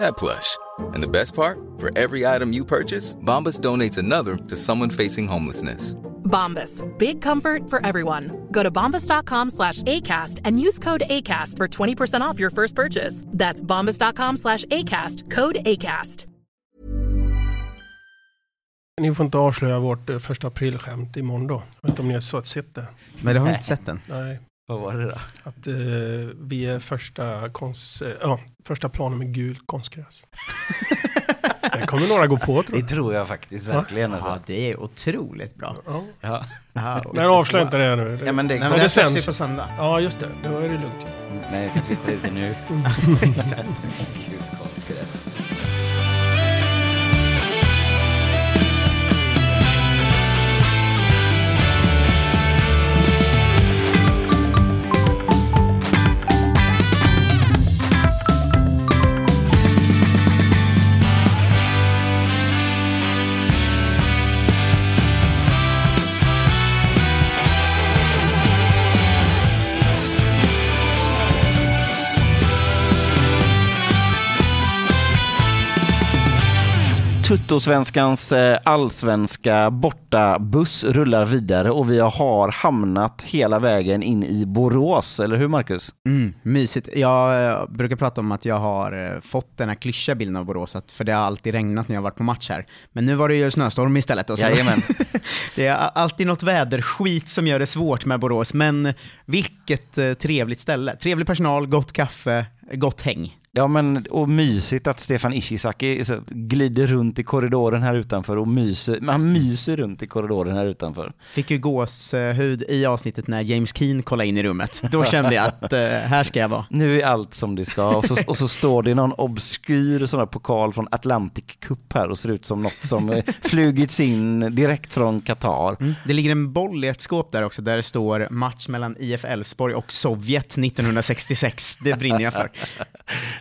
that plush. And the best part? For every item you purchase, Bombas donates another to someone facing homelessness. Bombas. Big comfort for everyone. Go to bombas.com slash ACAST and use code ACAST for 20% off your first purchase. That's bombas.com slash ACAST. Code ACAST. Ni får inte avslöja vårt eh, första aprilskämt imorgon då. Jag vet inte om ni har sett det. Men du har inte sett den? Nej. Vad var det då? Att eh, vi är första, konst, eh, ja, första planen med gult konstgräs. det kommer några gå på tror Det jag. tror jag faktiskt verkligen. Ja, Alltså. det är otroligt bra. Ja. Ja. Men avslöja inte det nu. Ja, men det, Nej, men det det sänds ju på söndag. Ja, just det. Då är det lugnt. Nej, jag kan twittra ut det nu. Exakt. Tuttosvenskans eh, allsvenska bortabuss rullar vidare och vi har hamnat hela vägen in i Borås, eller hur Marcus? Mm, mysigt. Jag eh, brukar prata om att jag har eh, fått den här klyschiga bilden av Borås, för det har alltid regnat när jag har varit på match här. Men nu var det ju snöstorm istället. Och så Jajamän. det är alltid något väderskit som gör det svårt med Borås, men vilket trevligt ställe. Trevlig personal, gott kaffe, gott häng. Ja, men och mysigt att Stefan Ishizaki glider runt i korridoren här utanför och myser, han myser runt i korridoren här utanför. Fick ju gåshud i avsnittet när James Keen kollade in i rummet. Då kände jag att eh, här ska jag vara. Nu är allt som det ska och så, och så står det någon obskyr sån här pokal från Atlantic Cup här och ser ut som något som eh, flugits in direkt från Qatar. Mm. Det ligger en boll i ett skåp där också, där det står match mellan IF Elfsborg och Sovjet 1966. Det brinner jag för.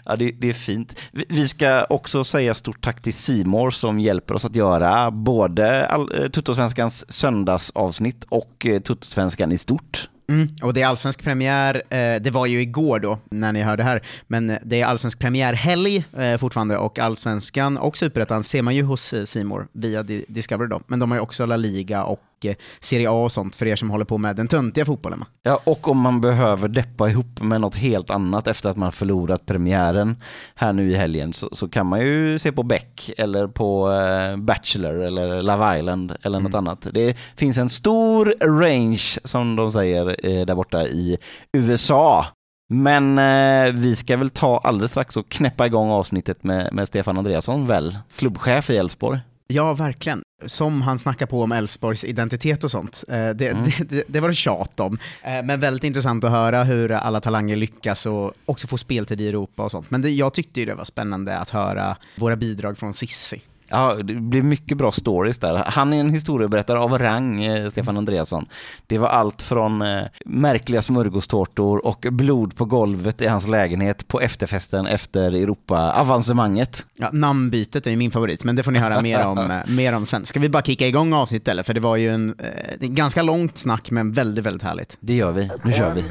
Ja, det, det är fint. Vi, ska också säga stort tack till Simor som hjälper oss att göra både eh, Tuttosvenskans söndagsavsnitt och eh, Tuttosvenskan i stort. Mm. Och det är allsvensk premiär, eh, det var ju igår då, när ni hörde här, men eh, det är allsvensk premiärhelg eh, fortfarande och allsvenskan och superettan ser man ju hos eh, Simor via Di- Discovery då, men de har ju också La Liga och eh, Serie A och sånt för er som håller på med den töntiga fotbollen. Ja, och om man behöver deppa ihop med något helt annat efter att man förlorat premiären här nu i helgen så, så kan man ju se på Beck eller på eh, Bachelor eller Love Island eller något annat. Det finns en stor range som de säger eh, där borta i USA. Men eh, vi ska väl ta alldeles strax och knäppa igång avsnittet med, med Stefan Andreasson väl, klubbchef i Elfsborg. Ja, verkligen. Som han snackar på om Elfsborgs identitet och sånt. Eh, det, det, det, det var det tjat om. Eh, men väldigt intressant att höra hur alla talanger lyckas och också få speltid i Europa och sånt. Men det, jag tyckte ju det var spännande att höra våra bidrag från Sissi. Ja, det blir mycket bra stories där. Han är en historieberättare av rang, eh, Stefan Andreasson. Det var allt från eh, märkliga smörgåstårtor och blod på golvet i hans lägenhet på efterfesten efter Europa-avancemanget. Ja, namnbytet är ju min favorit, men det får ni höra mer om, eh, mer om sen. Ska vi bara kicka igång avsnittet eller? För det var ju en, eh, ganska långt snack, men väldigt, väldigt härligt. Det gör vi. Nu kör vi.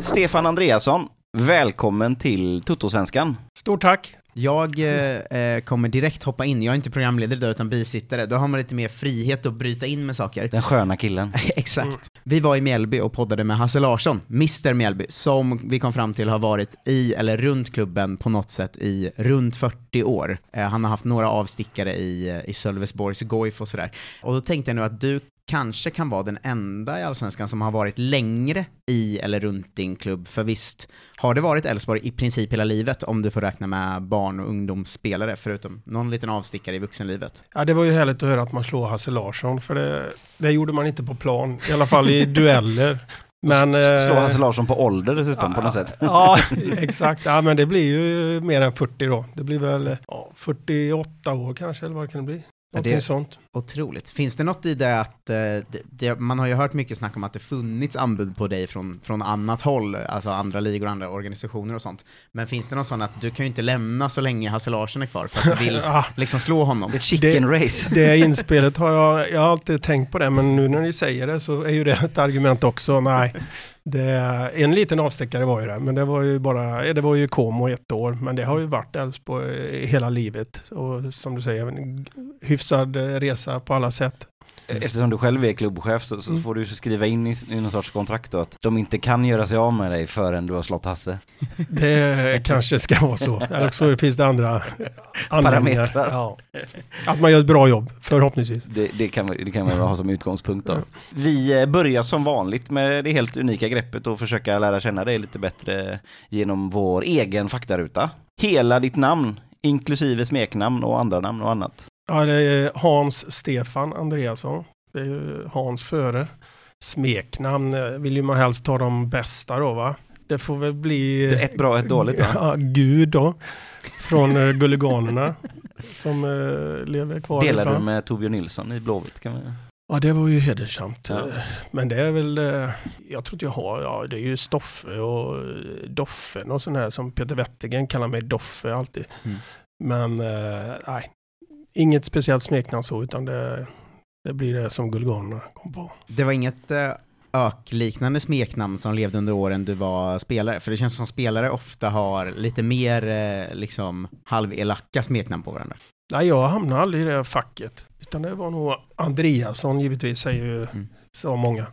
Stefan Andreasson, välkommen till Toto-svenskan. Stort tack! Jag eh, eh, kommer direkt hoppa in, jag är inte programledare idag utan bisittare, då har man lite mer frihet att bryta in med saker. Den sköna killen. Exakt. Vi var i Mjällby och poddade med Hasse Larsson, Mr Mjällby, som vi kom fram till har varit i eller runt klubben på något sätt i runt 40 år. Eh, han har haft några avstickare i, eh, i Sölvesborgs Goif och sådär. Och då tänkte jag nu att du kanske kan vara den enda i Allsvenskan som har varit längre i eller runt din klubb, för visst har det varit Elfsborg i princip hela livet om du får räkna med barn och ungdomsspelare, förutom någon liten avstickare i vuxenlivet. Ja, det var ju härligt att höra att man slår Hasse Larsson, för det, det gjorde man inte på plan, i alla fall i dueller. Men, Slå eh, Hasse Larsson på ålder dessutom på något sätt. Ja, exakt. Ja, men det blir ju mer än 40 då. Det blir väl ja, 48 år kanske, eller vad det kan bli. Någonting det- sånt. Otroligt. Finns det något i det att, eh, det, det, man har ju hört mycket snack om att det funnits anbud på dig från, från annat håll, alltså andra ligor och andra organisationer och sånt. Men finns det något sånt att du kan ju inte lämna så länge Hasse Larsson är kvar för att du vill liksom slå honom? Ett chicken race. det inspelet har jag, jag har alltid tänkt på det, men nu när ni säger det så är ju det ett argument också. Nej, det, en liten avstickare var ju det, men det var ju bara, det var ju Como ett år, men det har ju varit Elfsborg hela livet. Och som du säger, en hyfsad eh, resa på alla sätt. Eftersom du själv är klubbchef så, så Mm. får du skriva in i, i någon sorts kontrakt då att de inte kan göra sig av med dig förrän du har slått Hasse. Det kanske ska vara så. Eller så finns det andra anledningar. Parametrar. Ja. Att man gör ett bra jobb, förhoppningsvis. Det, det, kan, det kan man ha som utgångspunkt då. Vi eh, börjar som vanligt med det helt unika greppet och försöka lära känna dig lite bättre genom vår egen faktaruta. Hela ditt namn, inklusive smeknamn och andra namn och annat. Ja, det är Hans Stefan Andreasson. Det är ju Hans före. Smeknamn eh, vill ju man helst ta de bästa då va? Det får väl bli... Det är ett bra ett dåligt va? Ja, Gud då. Från uh, Gulliganerna. Som eh, lever kvar. Delar du med Torbjörn Nilsson i Blåvitt? Kan man... Ja, det var ju hedersamt. Ja. Eh, Men det är väl, eh, jag tror inte jag har, ja det är ju Stoffe och eh, Doffen och sån här som Peter Wettergren kallar mig Doffe alltid. Mm. Men eh, nej, inget speciellt smeknamn så utan det, det blir det som Gulliganerna kom på. Det var inget eh, ök-liknande smeknamn som levde under åren du var spelare? För det känns som spelare ofta har lite mer eh, liksom halvelaka smeknamn på varandra. Nej, jag hamnade aldrig i det facket. Utan det var nog Andreasson givetvis, säger ju Mm. så många.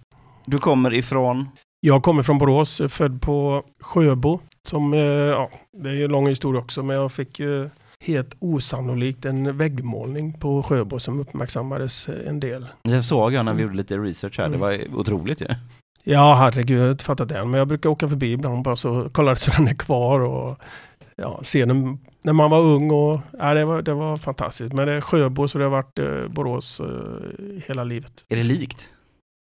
Du kommer ifrån? Jag kommer från Borås, född på Sjöbo. Som, eh, ja, det är ju en lång historia också, men jag fick ju helt osannolikt en väggmålning på Sjöbo som uppmärksammades eh, en del. Det såg jag när vi gjorde lite research här, det Mm. var ju otroligt ju. Ja, herregud, jag har inte fattat det än, men jag brukar åka förbi ibland bara så kollar så den är kvar och ja, se den när man var ung och ja, det, var, det var fantastiskt. Men det är Sjöbo så det har varit eh, Borås eh, hela livet. Är det likt?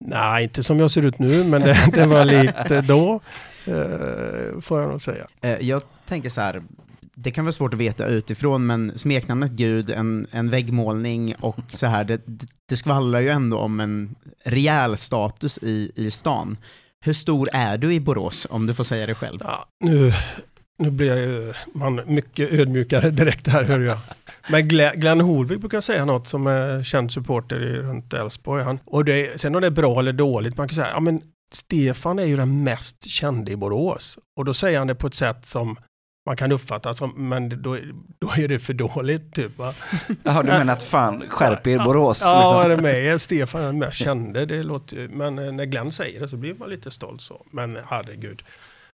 Nej, inte som jag ser ut nu, men det, det var lite då, eh, får jag nog säga. Eh, jag tänker så här, det kan vara svårt att veta utifrån, men smeknamnet Gud, en, en väggmålning och så här, det, det- skvallrar ju ändå om en rejäl status i, i stan. Hur stor är du i Borås, om du får säga det själv? Ja, nu, nu blir jag man mycket ödmjukare direkt här, hör jag. Men Glenn, Horvik brukar säga något som är känd supporter i, runt Elfsborg. Han. Och det, sen om det är bra eller dåligt, man kan säga, ja men Stefan är ju den mest kände i Borås. Och då säger han det på ett sätt som man kan uppfatta som, men då, då är det för dåligt typ va? Jaha, du menar att fan, skärp er Borås. Ja, liksom. är det med? Stefan är den mest kände, det låter men eh, när Glenn säger det så blir man lite stolt så. Men herregud,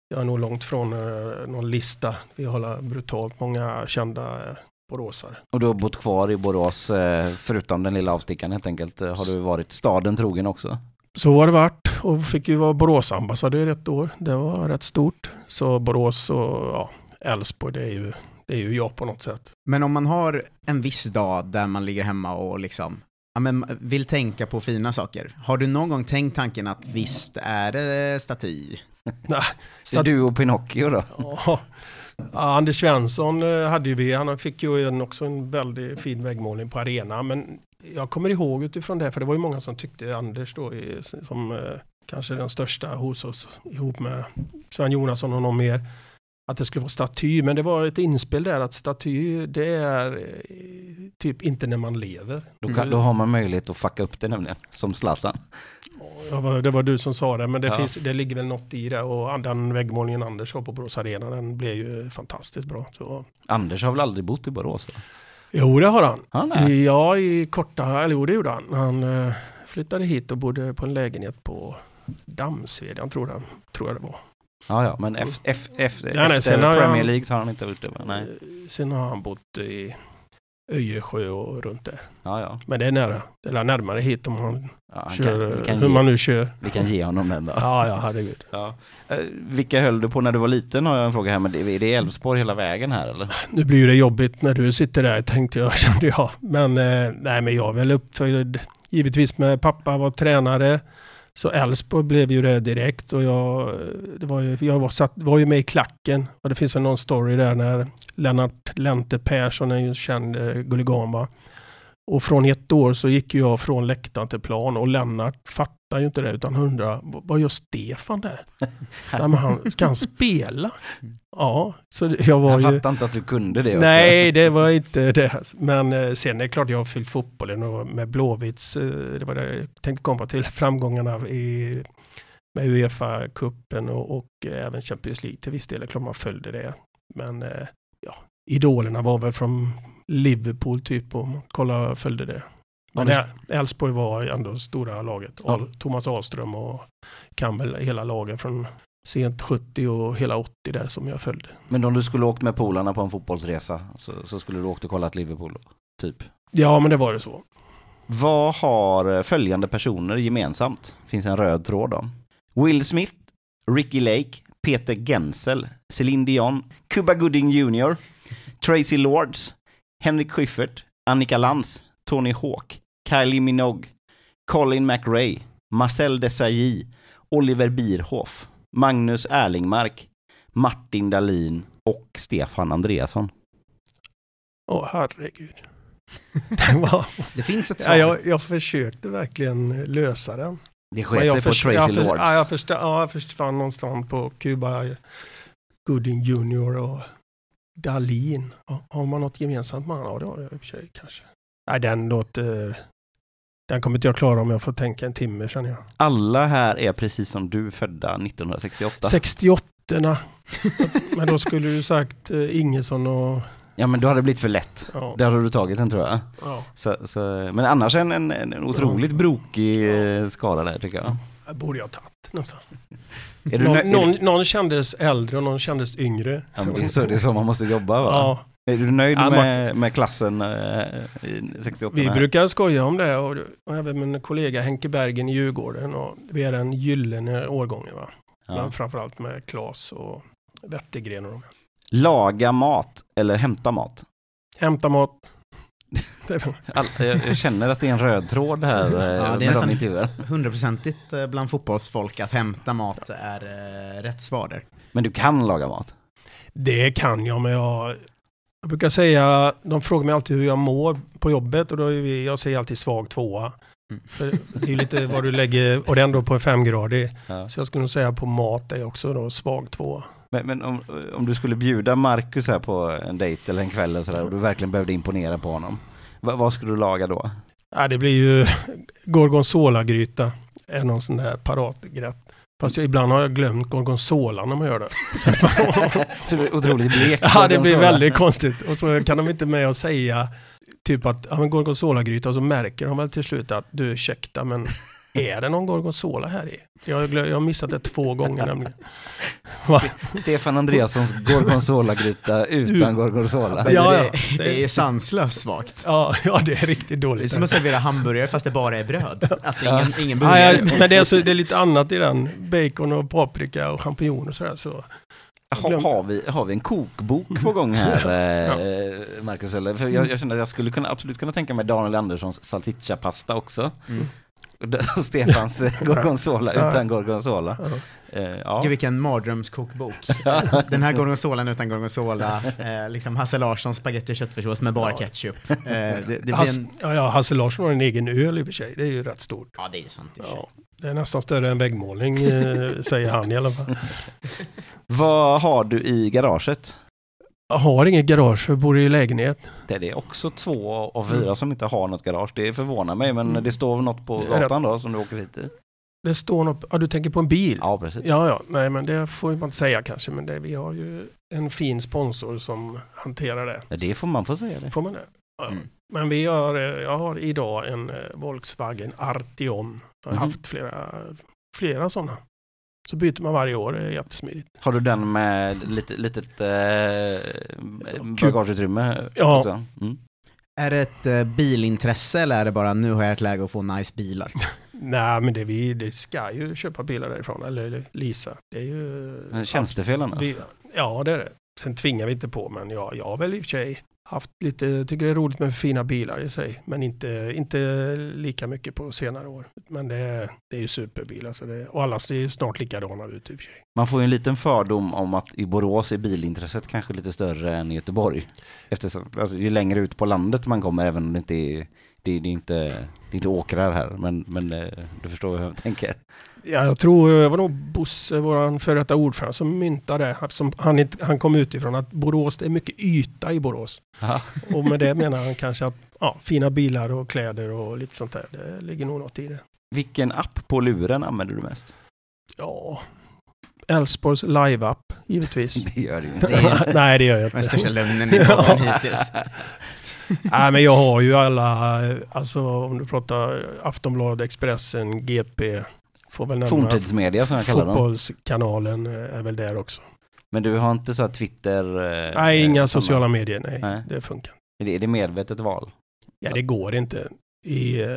jag är nog långt från eh, någon lista. Vi har brutalt många kända eh, boråsare. Och du har bott kvar i Borås, eh, förutom den lilla avstickaren helt enkelt, har du varit staden trogen också? Så har det varit och fick ju vara Boråsambassadör ett år. Det var rätt stort. Så Borås och ja, Älvsborg, det är ju, det är ju jag på något sätt. Men om man har en viss dag där man ligger hemma och liksom ja, men vill tänka på fina saker, har du någon gång tänkt tanken att visst är det staty Nej, Det är du och Pinocchio då? Ja. Anders Svensson eh, hade ju vi, han fick ju en, också en väldigt fin väggmålning på arena. Men jag kommer ihåg utifrån det, för det var ju många som tyckte Anders då som eh, kanske den största hos oss ihop med Sven Jonasson och någon mer. Att det skulle vara staty, men det var ett inspel där att staty det är eh, typ inte när man lever. Då, kan, då har man möjlighet att fucka upp det nämligen, som Zlatan. Ja, det var du som sa det, men det, Ja. finns, det ligger väl något i det. Och den väggmålningen Anders har på Borås Arena, den blev ju fantastiskt bra. Så. Anders har väl aldrig bott i Borås? Va? Jo, det har han. Han är. Ja, i korta, eller jo det gjorde han. Han eh, flyttade hit och bodde på en lägenhet på Dammsvedjan tror jag, tror jag det var. Ja, ja, men ef, ef, Nej, nej, efter sen har Premier League så har han inte gjort det? Nej. Sen har han bott i Öjersjö och runt där. Ja, ja. Men det är nära, eller närmare hit om man ja han kör, kan, kan hur ge, man nu kör. vi kan ge honom den då. Ja, ja, herregud. Ja. Eh, vilka höll du på när du var liten har jag en fråga här, men är det Elfsborg hela vägen här eller? Nu blir det jobbigt när du sitter där tänkte jag, kände jag. Men eh, nej, men jag är väl uppfödd givetvis med pappa var tränare. Så Elfsborg blev ju det direkt och jag, det var ju, jag var, satt, var ju med i klacken. Och det finns väl någon story där när Lennart Lente Persson, en känd eh, guligan va. Och från ett år så gick ju jag från läktaren till plan och Lennart fattar ju inte det utan undrar "Vad- gör Stefan där? Nej, men han, ska han spela? Ja, så jag var Jag ju... fattar inte att du kunde det också. Nej, det var inte det. Men eh, sen är det klart jag har fyllt fotbollen och med Blåvitts, eh, det var det jag tänkte komma till, framgångarna i, med Uefa-cupen och, och eh, även Champions League till viss del. Det är klart man följde det. Men ja, idolerna var väl från Liverpool typ och kolla följde det. Men Elfsborg var ändå stora laget. Ja. Thomas Ahlström och Campbell, hela lagen från sent 70 och hela 80 där som jag följde. Men om du skulle åkt med polarna på en fotbollsresa så, så skulle du åkt och kollat Liverpool typ. Ja, men det var det så. Vad har följande personer gemensamt? Finns en röd tråd om. Will Smith, Ricky Lake, Peter Gensel, Celine Dion, Cuba Gooding Jr, Tracy Lords, Henrik Schyffert, Annika Lantz, Tony Hawk, Kylie Minogue, Colin McRae, Marcel Desailly, Oliver Bierhoff, Magnus Erlingmark, Martin Dahlin och Stefan Andreasson. Åh herregud. Det finns ett svar. ja, jag, jag försökte verkligen lösa den. Det sket jag sig på Tracy jag Lords. Ja, jag förstår, ja, jag försvann någonstans på Cuba Gooding Jr och Dalin. Ja, Har man något gemensamt med honom? Ja, det har jag i och för sig kanske. Nej, den låter... Den kommer inte jag klara om jag får tänka en timme känner jag. Alla här är precis som du födda 1968. 68 Men då skulle du sagt eh, Ingesson och... Ja men då hade det blivit för lätt. Ja, Där har du tagit den tror jag. ja. Så, så, men annars en, en, en otroligt brokig eh, skala där tycker jag. Det borde jag tagit nästan. Är du Någon, nöjd? någon, någon kändes äldre och någon kändes yngre. Ja, men det, är så, det är så man måste jobba va? Ja, Är du nöjd Ja, med, med klassen eh, i 68? vi här? brukar skoja om det och, och även min kollega Henke Bergen i Djurgården. Och vi är den gyllene årgången va. ja. Men framförallt med Klas och Wettergren och de. Laga mat eller hämta mat? Hämta mat. All, jag, jag känner att det är en röd tråd här eh, det är med intervjuer. Hundraprocentigt eh, bland fotbollsfolk att hämta mat är eh, rätt svar där. Men du kan laga mat? Det kan jag men jag, jag brukar säga, de frågar mig alltid hur jag mår på jobbet och då är vi, jag säger alltid svag tvåa. Mm. För det är lite vad du lägger, och det är ändå på en femgradig. Ja. Så jag skulle nog säga på mat är också då svag tvåa. Men, men om, om du skulle bjuda Marcus här på en dejt eller en kväll eller sådär, och du verkligen behövde imponera på honom. Va, vad skulle du laga då? Ja, det blir ju gorgonzola-gryta. Är någon sån där paraträtt. Fast jag, ibland har jag glömt gorgonzola när man gör det. Du är otroligt blek. ja, det blir väldigt konstigt. Och så kan de inte med och säga typ att ja, men gorgonzola-gryta och så märker de väl till slut att du ursäkta men är det någon gorgonzola här i? Jag har, glö- jag har missat det två gånger nämligen. Va? Stefan Andreassons gorgonzola-gryta utan Ut- gorgonzola. Men Ja, det, ja. det är sanslöst svagt. Ja, ja, det är riktigt Det är dåligt. som att servera hamburgare fast det bara är bröd. Att det är ingen, ingen Ja, burgare. ja, men det är, så, det är lite annat i den. Bacon och paprika och champinjoner och sådär. Så. Ha, har, vi, har vi en kokbok på gång här, eh, Marcus? Eller? För jag, jag känner att jag skulle kunna, absolut kunna tänka mig Daniel Anderssons salsiccia-pasta också. Mm. Stefans gorgonzola utan gorgonzola. Ja. Eh, ja. Gud vilken mardrömskokbok. Den här gorgonzolan utan gorgonzola, eh, liksom Hasse Larssons spagetti och köttfärssås med bara ketchup. Eh, det, det blir Hasse, en... ja, ja, Hasse Larsson har en egen öl i och för sig. Det är ju rätt stort. Ja, det är sant i och för sig. Ja, det är nästan större än väggmålning, eh, säger han i alla fall. Vad har du i garaget? Jag har inget garage, jag bor i lägenhet. Det är också två av fyra som inte har något garage. Det förvånar mig, men Mm. det står något på gatan då som du åker hit i? Det står något, ja du tänker på en bil? Ja, precis. Ja, ja, nej men det får man inte säga kanske, men det, vi har ju en fin sponsor som hanterar det. Ja, det får man få säga det. Får man det? Ja. Mm. Men vi har, eh, jag har idag en eh, Volkswagen Arteon. Jag har Mhm. haft flera, flera sådana. Så byter man varje år, det är jättesmidigt. Har du den med lite, litet eh, bagageutrymme Ja. också? Mm. Är det ett eh, bilintresse eller är det bara nu har jag ett läge att få nice bilar? Nej, men det, vi, det ska ju köpa bilar därifrån, eller, eller leasa. Det är ju... Tjänstefel annars? Ja, det är det. Sen tvingar vi inte på, men ja, jag har väl i och för sig haft lite, tycker det är roligt med fina bilar i sig, men inte, inte lika mycket på senare år. Men det, är- det är ju superbilar, så det, och alla ser ju snart likadana ut i och för sig. Man får ju en liten fördom om att i Borås är bilintresset kanske lite större än i Göteborg. Eftersom, alltså, ju längre ut på landet man kommer, även om det inte är, det, det är inte, det är inte åkrar här, men, men eh, du förstår hur jag tänker. Ja, jag tror det var nog Bosse, vår före detta ordförande, som myntade det. Han, inte, han kom utifrån att Borås, det är mycket yta i Borås. Ja. Och med det menar han kanske att ja, fina bilar och kläder och lite sånt där. Det ligger nog något i det. Vilken app på luren använder du mest? Ja, Älvsborgs live-app, givetvis. Det gör du inte. Nej, det gör jag den inte. största lögnen i podden hittills. Nej, men jag har ju alla, alltså om du pratar Aftonbladet, Expressen, GP, får väl nämna Forntidsmedia som jag kallar dem. Fotbollskanalen eh, är väl där också. Men du har inte så här Twitter? eh, Nej, inga såna- sociala medier, nej. Nej. Det funkar. Är det, är det medvetet val? Ja, det går inte. I, eh,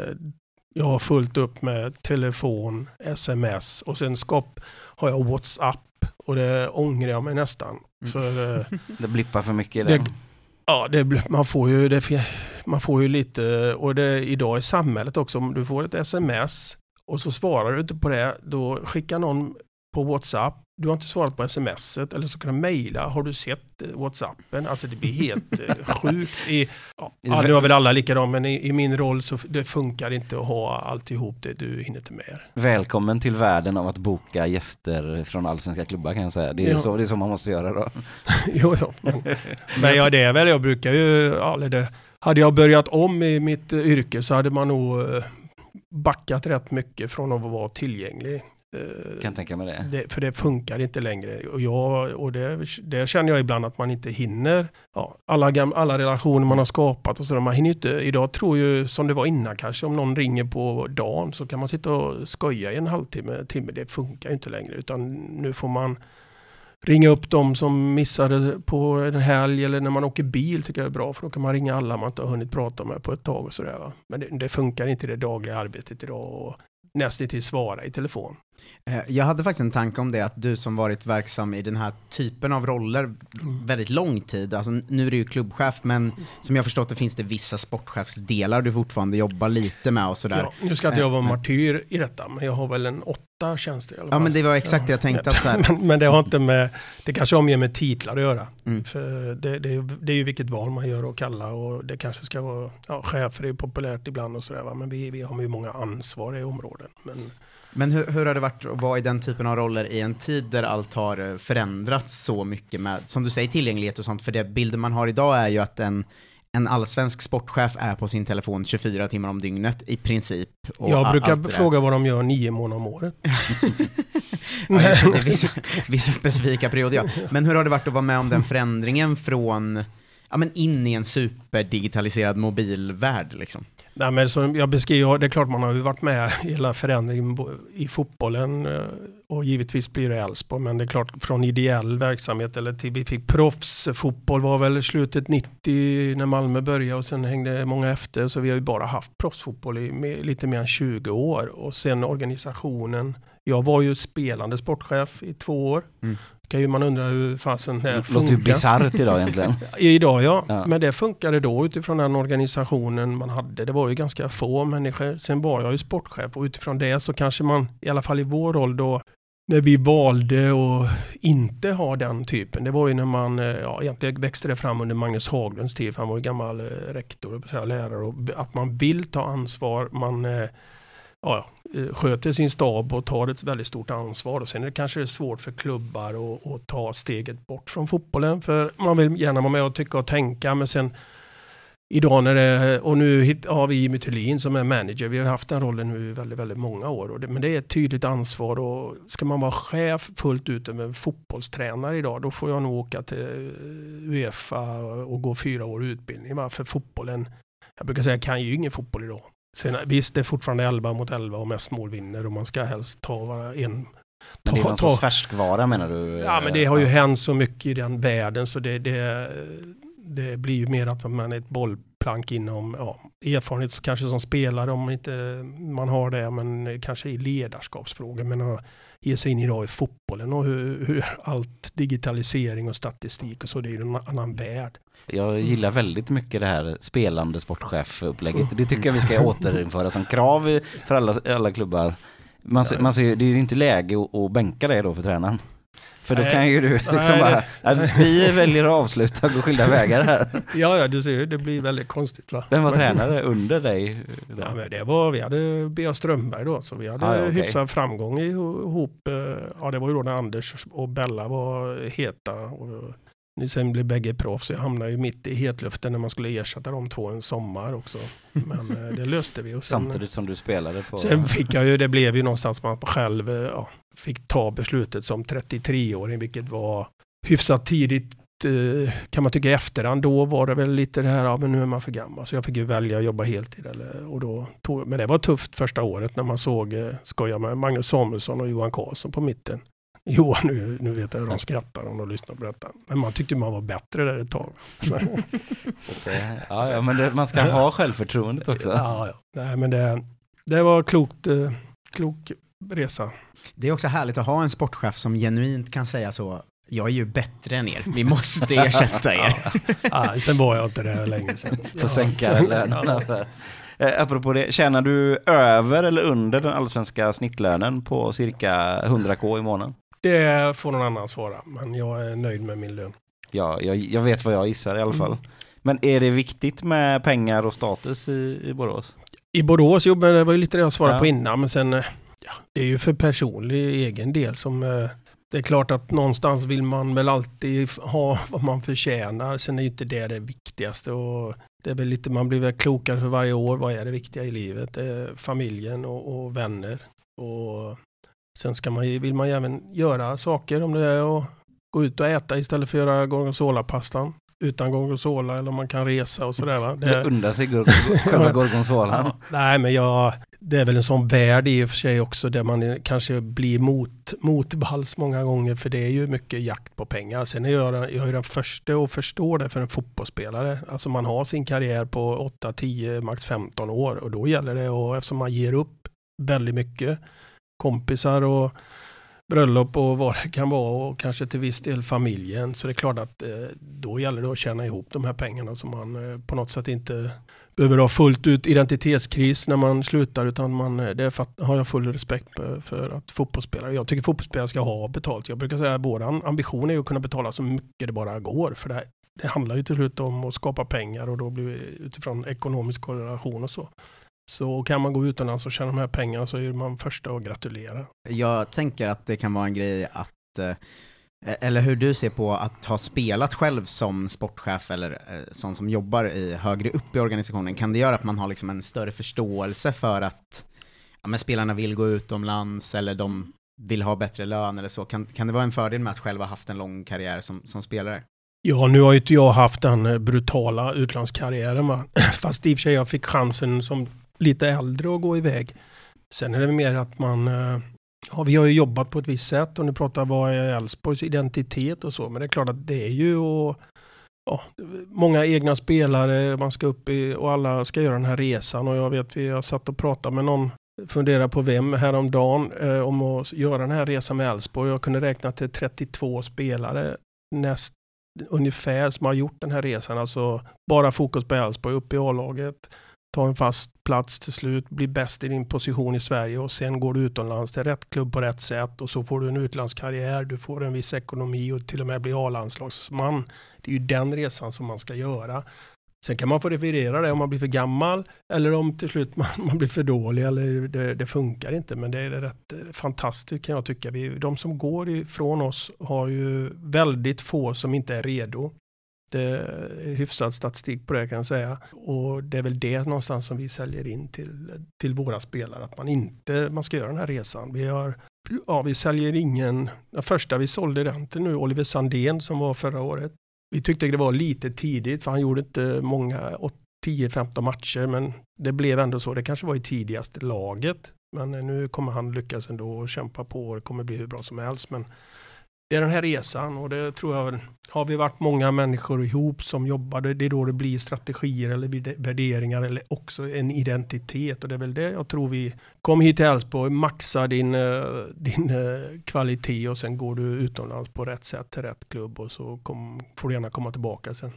jag har fullt upp med telefon, sms och sen skap, har jag WhatsApp och det ångrar jag mig nästan. Mm. För eh, Det blippar för mycket i Det- ja, det, man, får ju, det, man får ju lite, och det, idag i samhället också, om du får ett sms och så svarar du inte på det, då skickar någon på WhatsApp, du har inte svarat på smset eller så kan du mejla, har du sett eh, WhatsAppen? Alltså det blir helt eh, sjukt. I, ja, ja, nu har väl alla likadant, men i, i min roll så det funkar inte att ha alltihop det, du hinner inte med. Välkommen till världen av att boka gäster från allsvenska klubbar kan jag säga. Det är, Ja. så, det är så man måste göra då. jo, jo, men, men ja, det är väl, jag brukar ju, ja, det, hade jag börjat om i mitt eh, yrke så hade man nog backat rätt mycket från att vara tillgänglig. Eh, Kan tänka mig det. det, för det funkar inte längre. Och, jag, och det, det känner jag ibland att man inte hinner. Ja, alla, gam, alla relationer man har skapat och sådär. Man hinner inte. Idag tror ju som det var innan kanske. Om någon ringer på dagen så kan man sitta och skoja i en halvtimme, timme. Det funkar ju inte längre. Utan nu får man ringa upp dem som missade på en helg eller när man åker bil tycker jag är bra. För då kan man ringa alla man inte har hunnit prata med på ett tag och sådär. va. Men det, det funkar inte i det dagliga arbetet idag. Och nästan till svara i telefon. Eh, Jag hade faktiskt en tanke om det, att du som varit verksam i den här typen av roller väldigt lång tid, alltså nu är du ju klubbchef, men som jag förstått det finns det vissa sportchefsdelar du fortfarande jobbar lite med och sådär. Ja, nu ska inte jag vara Eh, martyr i detta, men jag har väl en åtta tjänster i alla Ja fall. men det var exakt det jag tänkte att så men, men det har inte med, det kanske har mer med titlar att göra. Mm. För det, det, är- det är ju vilket val man gör och kalla och det kanske ska vara, ja chefer är populärt ibland och sådär men vi, vi har ju många ansvariga områden. Men Men hur, hur har det varit att vara i den typen av roller i en tid där allt har eh, förändrats så mycket med, som du säger, tillgänglighet och sånt, för det bilden man har idag är ju att en, en allsvensk sportchef är på sin telefon 24 timmar om dygnet i princip. och jag brukar fråga vad de gör nio månader om året. Ja, det, vissa, vissa specifika perioder ja. Men hur har det varit att vara med om den förändringen från, ja men in i en superdigitaliserad mobilvärld liksom? Nej, men som jag beskriver, det är klart man har ju varit med i hela förändringen i fotbollen eh, och givetvis blir det Elfsborg, men det är klart från ideell verksamhet eller till vi fick proffsfotboll var väl slutet 90 när Malmö började och sen hängde många efter så vi har ju bara haft proffsfotboll i med, lite mer än 20 år och sen organisationen. Jag var ju spelande sportchef i två år. Mm. Kan ju man undra hur fasen det Det låter ju funkar. bisarrt idag egentligen. Idag ja. Ja. men det funkade då utifrån den organisationen man hade. Det var ju ganska få människor. Sen var jag ju sportchef och utifrån det så kanske man, i alla fall i vår roll då, när vi valde att inte ha den typen. Det var ju när man, eh, ja egentligen växte det fram under Magnus Haglunds tid, för han var ju gammal eh, rektor lärare. Och att man vill ta ansvar, man eh, ja, eh, sköter sin stab och tar ett väldigt stort ansvar. Och sen är det kanske svårt för klubbar att, att ta steget bort från fotbollen. För man vill gärna vara med och tycka och tänka. Men sen idag när det, och nu har vi Jimmy Thulin som är manager. Vi har haft den rollen nu i väldigt, väldigt många år. Och det, men det är ett tydligt ansvar. Och ska man vara chef fullt ut över en fotbollstränare idag, då får jag nog åka till Uefa och gå fyra år utbildning. Va? För fotbollen, jag brukar säga, jag kan ju ingen fotboll idag. Sen, visst, det är fortfarande 11 mot 11 och mest mål vinner och man ska helst ta vara en. Men det är ta- någon ta- sorts färskvara menar du? Ja, men det har ju hänt så mycket i den världen så det, det, det blir ju mer att man är ett bollplank inom ja, erfarenhet kanske som spelare om inte man har det, men kanske i ledarskapsfrågor. Men att ge sig in idag i fotbollen och hur, hur allt digitalisering och statistik och så, det är ju en annan värld. Jag gillar väldigt mycket det här spelande sportchefupplägget. Det tycker jag vi ska återinföra som krav för alla, alla klubbar. Man, ser- man ser, det är ju inte läge att, att bänka dig då för tränaren. För då kan ju du liksom bara, det- "Nej, vi väljer att avsluta och gå skilda vägar här. Ja, ja, du ser ju, det blir väldigt konstigt va. Vem var Men- tränare under dig? Ja, men det var, vi hade Bea Strömberg då, så vi hade Ah, okej. hyfsad framgång ihop. eh, Ja, det var ju då när Anders och Bella var heta. Och nu sen blev bägge proffs, så jag hamnade ju mitt i hetluften när man skulle ersätta de två en sommar också. Men eh, det löste vi. Och sen, Samtidigt som du spelade på... sen fick jag ju, det blev ju någonstans man själv eh, ja, fick ta beslutet som 33-åring, vilket var hyfsat tidigt eh, kan man tycka i efterhand. Då var det väl lite det här, ja men nu är man för gammal. Så jag fick ju välja att jobba heltid. Eller, och då tog, men det var tufft första året när man såg, skoja med Magnus Samuelsson och Johan Karlsson på mitten. Johan, nu, nu vet jag hur de skrattar om de lyssnar på detta. Men man tyckte man var bättre där ett tag. Ja, ja, men det, man ska ha självförtroendet också. ja, ja. Nej, men det, det var klokt, eh, klok resa. Det är också härligt att ha en sportchef som genuint kan säga så, jag är ju bättre än er, vi måste ersätta er. Ah, sen var jag inte det länge sedan. Får sänka lönerna. så här. Eh, Apropå det, tjänar du över eller under den allsvenska snittlönen på cirka 100k i månaden? Det får någon annan svara, men jag är nöjd med min lön. Ja, jag, jag vet vad jag gissar i alla fall. Mm. Men är det viktigt med pengar och status i, i Borås? I Borås, jo, men det var ju lite det jag svarade Ja. på innan, men sen, eh, ja, det är ju för personlig egen del som, eh, det är klart att någonstans vill man väl alltid ha vad man förtjänar, sen är ju inte det det viktigaste och det är väl lite, man blir väl klokare för varje år, vad är det viktiga i livet? Det är familjen och, och vänner och sen ska man, vill man ju även göra saker om det är att gå ut och äta istället för att göra gorgonzola-pastan utan gorgonzola eller om man kan resa och sådär va. Det... Undrar sig själva gorgonzolan. Nej, men jag, det är väl en sån värld i och för sig också där man kanske blir mot, motvalls många gånger för det är ju mycket jakt på pengar. Sen är jag, jag är den första att förstå det för en fotbollsspelare. Alltså man har sin karriär på 8, 10, max 15 år och då gäller det och eftersom man ger upp väldigt mycket kompisar och bröllop och vad det kan vara och kanske till viss del familjen. Så det är klart att eh, då gäller det att tjäna ihop de här pengarna så man eh, på något sätt inte behöver ha fullt ut identitetskris när man slutar utan man, eh, det har jag full respekt för, för att fotbollsspelare, jag tycker fotbollsspelare ska ha betalt. Jag brukar säga att vår ambition är att kunna betala så mycket det bara går för det, det handlar ju till slut om att skapa pengar och då blir det utifrån ekonomisk korrelation och så. Så kan man gå utomlands och tjäna de här pengarna så är man första att gratulera. Jag tänker att det kan vara en grej att, eh, eller hur du ser på att ha spelat själv som sportchef eller eh, sån som jobbar i högre upp i organisationen, kan det göra att man har liksom en större förståelse för att ja, men spelarna vill gå utomlands eller de vill ha bättre lön eller så? Kan, kan det vara en fördel med att själv ha haft en lång karriär som, som spelare? Ja, nu har ju inte jag haft den eh, brutala utlandskarriären va. Fast i och för sig jag fick chansen som lite äldre att gå iväg. Sen är det mer att man, eh, ja vi har ju jobbat på ett visst sätt och nu pratar vad är Elfsborgs identitet och så. Men det är klart att det är ju och, ja, många egna spelare, man ska upp i och alla ska göra den här resan och jag vet vi har satt och pratat med någon funderade på vem häromdagen eh, om att göra den här resan med Elfsborg. Jag kunde räkna till 32 spelare näst, ungefär som har gjort den här resan. Alltså bara fokus på Elfsborg, upp i A-laget, ta en fast plats till slut, bli bäst i din position i Sverige och sen går du utomlands till rätt klubb på rätt sätt och så får du en utlandskarriär, du får en viss ekonomi och till och med bli A-landslagsman. Det är ju den resan som man ska göra. Sen kan man få referera det om man blir för gammal eller om till slut man, man blir för dålig eller det, det, funkar inte. Men det är rätt eh, fantastiskt kan jag tycka. Vi, de som går ifrån oss har ju väldigt få som inte är redo. Det är hyfsad statistik på det kan jag säga. Och det är väl det någonstans som vi säljer in till, till våra spelare. Att man inte man ska göra den här resan. Vi har Ja, vi säljer ingen. Den första vi sålde den till nu, Oliver Sandén som var förra året. Vi tyckte det var lite tidigt för han gjorde inte många 10-15 matcher men det blev ändå så. Det kanske var i tidigaste laget. Men nu kommer han lyckas ändå och kämpa på och det kommer bli hur bra som helst. Men det är den här resan och det tror jag har vi varit många människor ihop som jobbar. Det är då det blir strategier eller värderingar eller också en identitet och det är väl det jag tror vi kom hit till Älvsborg, maxa din, eh, din eh, kvalitet och sen går du utomlands på rätt sätt till rätt klubb och så kom, får du gärna komma tillbaka sen.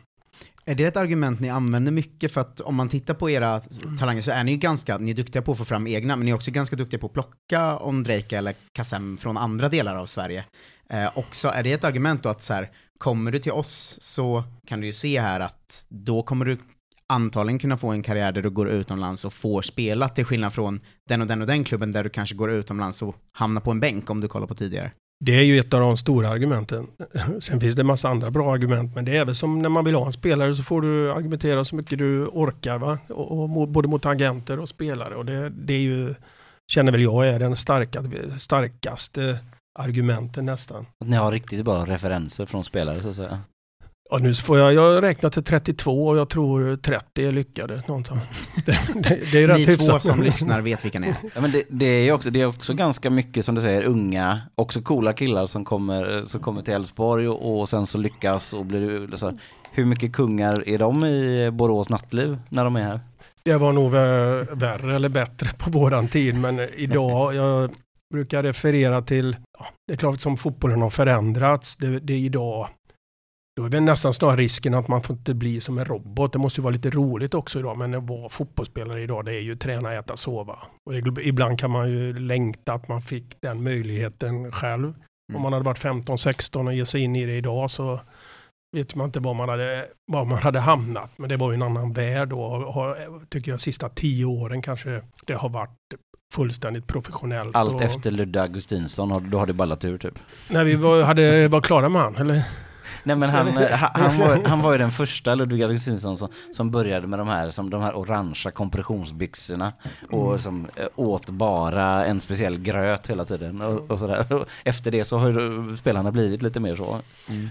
Är det ett argument ni använder mycket? För att om man tittar på era talanger så är ni ju ganska, ni är duktiga på att få fram egna, men ni är också ganska duktiga på att plocka Ondrejka eller Kassem från andra delar av Sverige. Eh, också, är det ett argument då att så här, kommer du till oss så kan du ju se här att då kommer du antagligen kunna få en karriär där du går utomlands och får spela till skillnad från den och den och den klubben där du kanske går utomlands och hamnar på en bänk om du kollar på tidigare. Det är ju ett av de stora argumenten. Sen finns det en massa andra bra argument, men det är väl som när man vill ha en spelare så får du argumentera så mycket du orkar, va? Och, och, både mot agenter och spelare. Och det, det är ju, känner väl jag är den starka, starkaste argumenten nästan. Att ni har riktigt bra referenser från spelare så att säga. Ja, nu får jag, jag räknar till 32 och jag tror 30 är lyckade. Någonstans. Det, det, det är rätt Ni hyfsat. två som lyssnar vet vilka ni är. Ja, men det, det, är också, det är också ganska mycket som du säger, unga, också coola killar som kommer, som kommer till Älvsborg och, och sen så lyckas och blir så här, Hur mycket kungar är de i Borås nattliv när de är här? Det var nog värre eller bättre på våran tid, men idag, jag brukar referera till, ja, det är klart som fotbollen har förändrats, det, det är idag då är det nästan snarare risken att man får inte bli som en robot. Det måste ju vara lite roligt också idag, men att vara fotbollsspelare idag det är ju träna, äta, sova. Och det, ibland kan man ju längta att man fick den möjligheten själv. Mm. Om man hade varit 15-16 och ge sig in i det idag så vet man inte var man hade, var man hade hamnat. Men det var ju en annan värld och tycker jag sista tio åren kanske det har varit fullständigt professionellt. Allt och... efter Ludde Augustinsson, då har du ballat tur typ? När vi var, hade, var klara med han, eller? Nej men han, han, var, han var ju den första Ludvig Augustinsson som, som började med de här, som de här orangea kompressionsbyxorna och mm. som eh, åt bara en speciell gröt hela tiden och, och sådär. Efter det så har spelarna blivit lite mer så. Mm.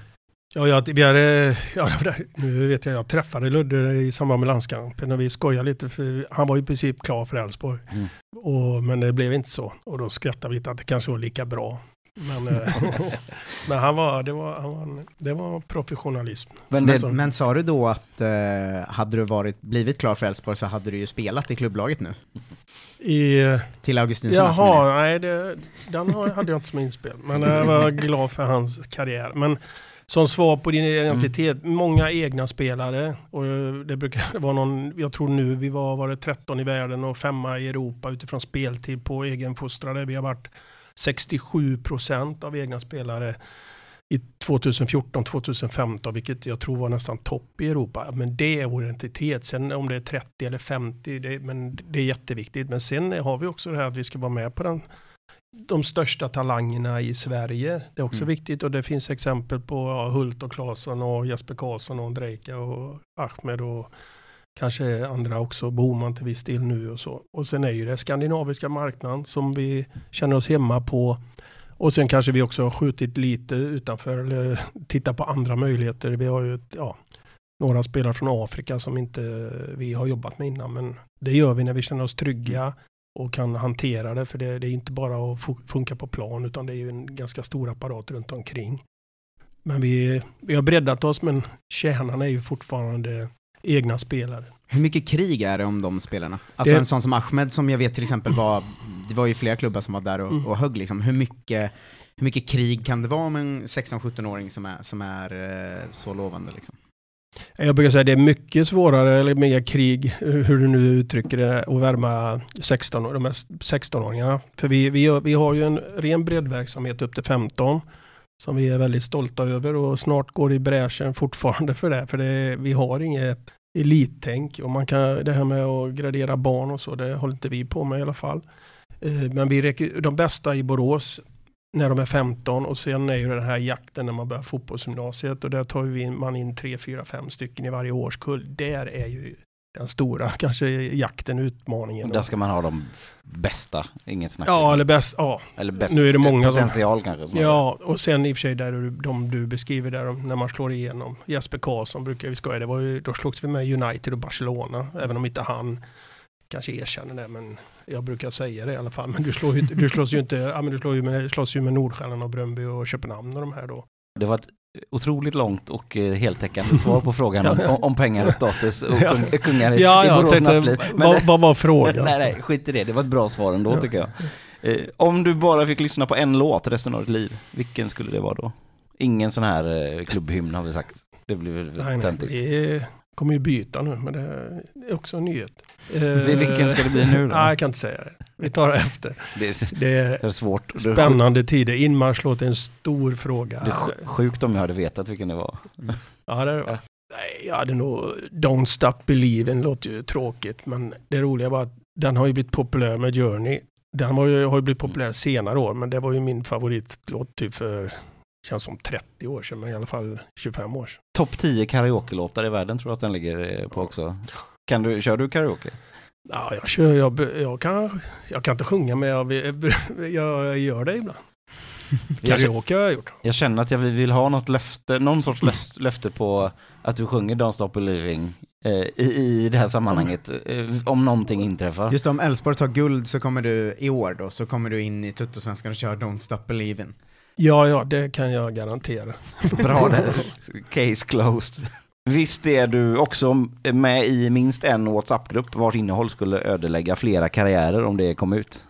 Ja, jag, vi hade, ja, nu vet jag, jag träffade Ludde i samband med landskampen och vi skojade lite för han var i princip klar för Elfsborg. Mm. men det blev inte så och då skrattade vi lite att det kanske var lika bra. Men, eh, men han var, det, var, han var, det var professionalism. Men, det, men sa du då att eh, hade du varit, blivit klar för Elfsborg så hade du ju spelat i klubblaget nu? I, Till Augustinsson Jaha, nej det, den hade jag inte som inspel. Men jag var glad för hans karriär. Men som svar på din identitet, mm. många egna spelare. Och det brukar vara någon, jag tror nu vi var, var det 13 i världen och femma i Europa utifrån speltid på egenfostrade. Vi har varit 67 procent av egna spelare i 2014-2015, vilket jag tror var nästan topp i Europa. Men det är vår identitet. Sen om det är 30 eller 50, det, men det är jätteviktigt. Men sen har vi också det här att vi ska vara med på den, de största talangerna i Sverige. Det är också mm. viktigt och det finns exempel på ja, Hult och Claesson och Jesper Karlsson och Drejka och Ahmed och kanske andra också, Boman till viss del nu och så. Och sen är ju det skandinaviska marknaden som vi känner oss hemma på. Och sen kanske vi också har skjutit lite utanför eller tittat på andra möjligheter. Vi har ju ja, några spelare från Afrika som inte vi har jobbat med innan. Men det gör vi när vi känner oss trygga och kan hantera det. För det, det är inte bara att funka på plan utan det är ju en ganska stor apparat runt omkring. Men vi, vi har breddat oss men kärnan är ju fortfarande egna spelare. Hur mycket krig är det om de spelarna? Alltså Det- en sån som Ahmed som jag vet till exempel var, det var ju flera klubbar som var där och, Mm. och högg liksom. Hur mycket, hur mycket krig kan det vara om en 16-17-åring som är, som är eh, så lovande liksom? Jag brukar säga att det är mycket svårare, eller mer krig, hur du nu uttrycker det, att värma 16, de här 16-åringarna. För vi, vi, vi har ju en ren breddverksamhet upp till 15 som vi är väldigt stolta över och snart går det i bräschen fortfarande för det. För det, vi har inget elittänk och man kan, det här med att gradera barn och så, det håller inte vi på med i alla fall. Eh, men vi de bästa i Borås när de är 15 och sen är ju den här jakten när man börjar fotbollsgymnasiet och där tar vi in, man in 3, 4, 5 stycken i varje årskull. Där är ju den stora kanske jakten, utmaningen. Där ska man ha de bästa, inget snack. Ja, eller bäst, ja. eller bäst nu är det många som- potential kanske. snarare. Ja, och sen i och för sig där du, de du beskriver där när man slår igenom. Jesper Karlsson brukar vi skoja, det var ju, då slogs vi med United och Barcelona, även om inte han kanske erkänner det, men jag brukar säga det i alla fall. Men du, slår ju, du slåss ju inte, ja men du slår ju med, slåss ju med Nordstjärnan och Bröndby och Köpenhamn och de här då. Det var ett otroligt långt och eh, heltäckande svar på frågan om, om- pengar och status och kung, kungar i, Ja, i Borås tänkte, nattliv. Men- vad, vad var frågan? nej, nej, skit i det. Det var ett bra svar ändå Ja. tycker jag. Eh, om du bara fick lyssna på en låt resten av ditt liv, vilken skulle det vara då? Ingen sån här eh, klubbhymn har vi sagt. Det blir väl töntigt. Kommer ju byta nu, men det är också en nyhet. Vil- Vilken ska det bli nu då? Nej, jag kan inte säga det. Vi tar det efter. Det är, Det är det är svårt. Spännande tider. Inmarschlåt är en stor fråga. Det är sj- sjukt om jag hade vetat vilken det var. Ja, det är det. va? Nej, jag hade nog Don't Stop Believin' låter ju tråkigt, men det roliga var att den har ju blivit populär med Journey. Den var ju, har ju blivit populär senare år, men det var ju min favoritlåt typ för, känns som 30 år sedan, men i alla fall 25 år sedan. Topp 10 karaoke-låtar i världen tror jag att den ligger eh, på också. Kan du, kör du karaoke? Ja, jag kör, jag, jag, kan, jag kan inte sjunga, men jag, jag gör det ibland. Jag, Karaoke har jag gjort. jag känner att jag vill ha något löfte, någon sorts löfte på att du sjunger Don't Stop Believing eh, i, i det här sammanhanget. Eh, om någonting inträffar. Just om Elfsborg tar guld så kommer du, i år då, så kommer du in i Tuttosvenskan och kör Don't Stop Believin'. Ja, ja, det kan jag garantera. Bra där. Case closed. Visst är du också med i minst en WhatsApp-grupp vars innehåll skulle ödelägga flera karriärer om det kom ut?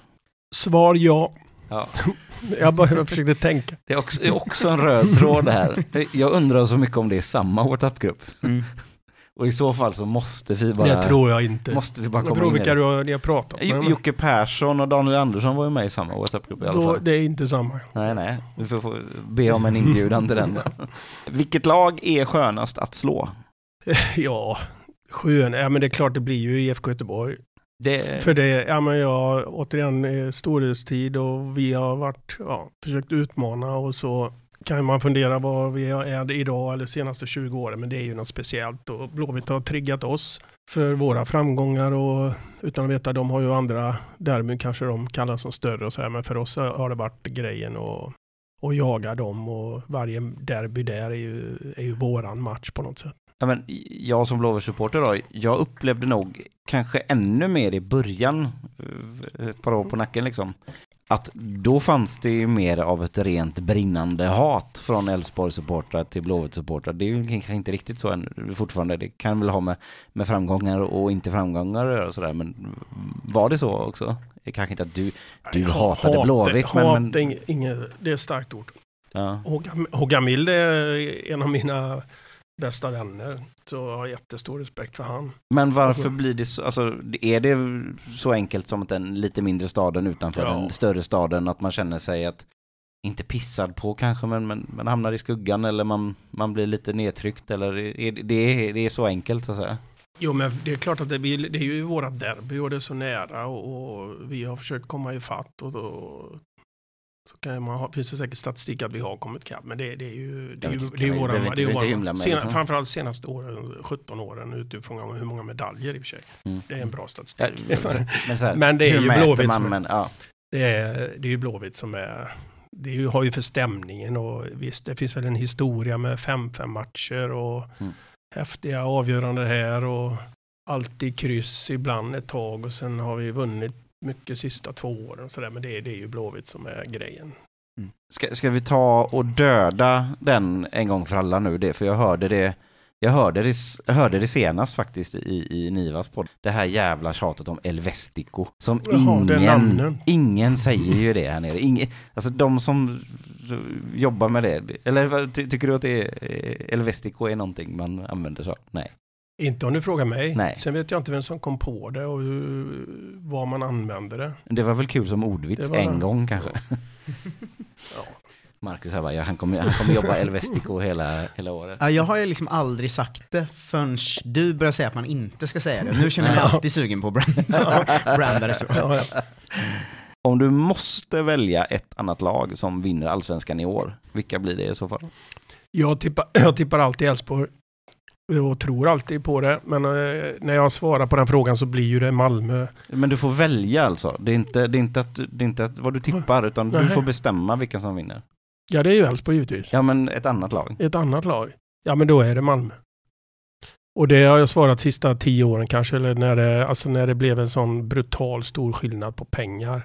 Svar ja. Ja. Jag bara försökte tänka. Det är också, är också en röd tråd det här. Jag undrar så mycket om det är samma WhatsApp-grupp. Mm. Och i så fall så måste vi bara, det tror jag inte. måste vi bara det komma beror in vilka det. du har, ni har pratat med. Jocke Persson och Daniel Andersson var ju med i samma WhatsApp-grupp i alla Då, fall. det är inte samma. Nej, nej. Vi får, får be om en inbjudan till den. då. Vilket lag är skönast att slå? Ja, skön. Ja, men det är klart det blir ju IFK Göteborg. Det, För det, ja men jag, återigen, eh, storhetstid och vi har varit, ja, försökt utmana och så kan man fundera var vi är idag eller senaste 20 åren, men det är ju något speciellt och Blåvitt har triggat oss för våra framgångar och utan att veta, de har ju andra derbyn kanske de kallas som större och så här, men för oss har det varit grejen och, och jaga dem och varje derby där är ju, är ju våran match på något sätt. Ja, men jag som Blåvitt-supporter då, jag upplevde nog kanske ännu mer i början, eh, ett par år på nacken liksom, att då fanns det ju mer av ett rent brinnande hat från Elfsborg-supportrar till Blåvitt-supportrar. Det är ju kanske inte riktigt så än, fortfarande. Det kan väl ha med, med framgångar och inte framgångar att göra och sådär, men var det så också? Kanske inte att du, du hatade Hat- Blåvitt, men... hat, men inget- inget, det är ett starkt ord. ja. Mild är en av mina bästa vänner. Så jag har jättestor respekt för han. Men varför blir det så, alltså är det så enkelt som att den lite mindre staden utanför Ja. den större staden, att man känner sig att, inte pissad på kanske, men, men man hamnar i skuggan eller man, man blir lite nedtryckt eller är det, är, det är så enkelt så att säga? Jo men det är klart att det, det är ju vårat derby och det är så nära och, och vi har försökt komma i fatt och då så kan man ha, finns det säkert statistik att vi har kommit ikapp. Men det, det är ju, det är ju, det är ju det är hymla med sena, liksom. framförallt senaste åren, 17 åren utifrån hur många medaljer i och för sig. Mm. Det är en bra Ja, statistik. men, så här, Men det är ju Blåvitt man, som- men, ja. Det är, det är ju Blåvitt som är, det ju, har ju för stämningen och visst det finns väl en historia med 5-5 matcher och Mm. häftiga avgörande här och alltid kryss ibland ett tag och sen har vi vunnit mycket sista två åren och sådär men det, är- det är ju Blåvitt som är grejen. Ska, ska vi ta och döda den en gång för alla nu? Det, för jag hörde det Jag hörde det, jag hörde det senast faktiskt i, i Nivas podd. Det här jävla tjatet om Elvestico. Som Jaha, det är ingen, ingen säger ju det här nere. Ingen, alltså de som jobbar med det. Eller ty, tycker du att det är, Elvestico är någonting man använder så? Nej. Inte om du frågar mig. Nej. Sen vet jag inte vem som kom på det och hur, vad man använder det. Det var väl kul som ordvits en det. gång kanske. Ja. Marcus här bara, ja, han kommer, han kommer jobba Elvestico hela, hela året. Ja, jag har ju liksom aldrig sagt det förrän du börjar säga att man inte ska säga det. Nu känner jag mig alltid sugen på att branda, branda det så. Ja, ja. Om du måste välja ett annat lag som vinner allsvenskan i år, vilka blir det i så fall? Jag, tippar, jag tippar alltid Elfsborg och tror alltid på det. Men eh, när jag svarar på den frågan så blir ju det Malmö. Men du får välja alltså. Det är inte, det är inte, att, det är inte att, vad du tippar, utan du Nej. får bestämma vilka som vinner. Ja, det är ju Elfsborg givetvis. Ja, men ett annat lag. Ett annat lag. Ja, men då är det Malmö. Och det har jag svarat sista tio åren kanske, eller när det, alltså när det blev en sån brutal stor skillnad på pengar.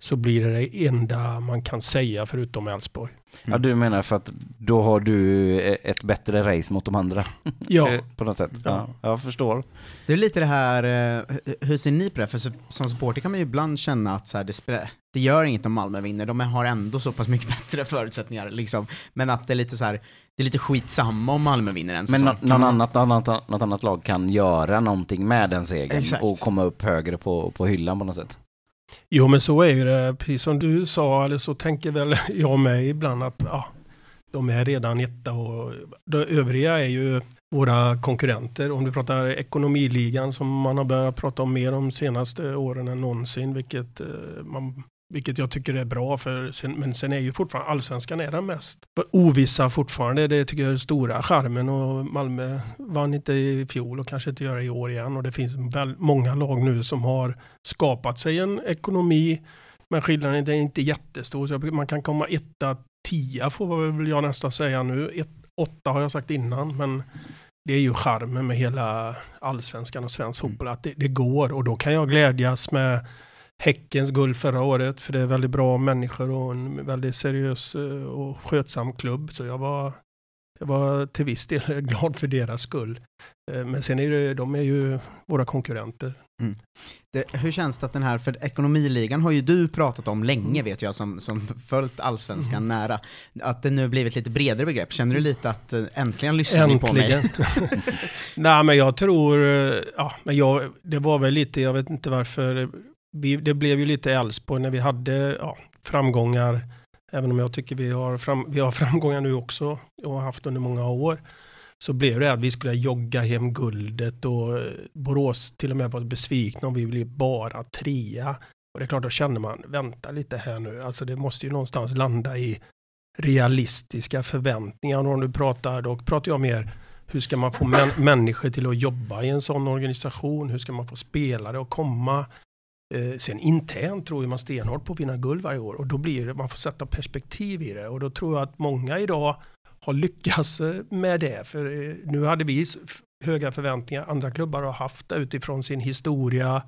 Så blir det det enda man kan säga förutom Elfsborg. Ja, du menar för att då har du ett bättre race mot de andra. Ja, Eh, På något sätt. Ja, Ja. jag förstår. Det är lite det här, eh, hu- hur ser ni på det? För som supporter kan man ju ibland känna att så här, det, spelar, det gör inget om Malmö vinner, de har ändå så pass mycket bättre förutsättningar. Liksom. Men att det är lite så här, det är lite skitsamma om Malmö vinner en Men säsong. Kan någon man- annat, annat, något annat lag kan göra någonting med den segern Exakt. och komma upp högre på, på hyllan på något sätt jo men så är ju det. Precis som du sa, eller så tänker väl jag med ibland att ja, de är redan etta och de övriga är ju våra konkurrenter. Om du pratar ekonomiligan som man har börjat prata om mer de senaste åren än någonsin, vilket, eh, man, vilket jag tycker är bra. För sen, men sen är ju fortfarande allsvenskan är den mest ovissa fortfarande. Det tycker jag är stora charmen och Malmö vann inte i fjol och kanske inte gör det i år igen. Och det finns väl många lag nu som har skapat sig en ekonomi men skillnaden är inte jättestor. Så man kan komma etta, tia får väl jag nästan säga nu. Ett, åtta har jag sagt innan, men det är ju charmen med hela allsvenskan och svensk fotboll, att det, det går. Och då kan jag glädjas med Häckens guld förra året, för det är väldigt bra människor och en väldigt seriös eh, och skötsam klubb. Så jag var, jag var till viss del glad för deras skull. Eh, Men sen är det, de är ju våra konkurrenter. Det, hur känns det att den här, för ekonomiligan har ju du pratat om länge vet jag som, som följt allsvenskan Mm. nära. Att det nu blivit lite bredare begrepp. Känner du lite att eh, äntligen lyssnar ni på mig? Nej, men jag tror, ja, men jag, det var väl lite, jag vet inte varför, vi, det blev ju lite Elfsborg när vi hade ja, framgångar, även om jag tycker vi har, fram, vi har framgångar nu också, och har haft under många år, så blev det att vi skulle jogga hem guldet och eh, Borås till och med var besvikna om vi blev bara trea. Och det är klart, då känner man, vänta lite här nu, alltså det måste ju någonstans landa i realistiska förväntningar. Och om du pratar, då pratar jag mer hur ska man få män, människor till att jobba i en sån organisation? Hur ska man få spelare att komma? Eh, sen internt tror ju man stenhårt på att vinna guld varje år och då blir det, man får sätta perspektiv i det och då tror jag att många idag har lyckats eh, med det. För eh, nu hade vi höga förväntningar, andra klubbar har haft det utifrån sin historia,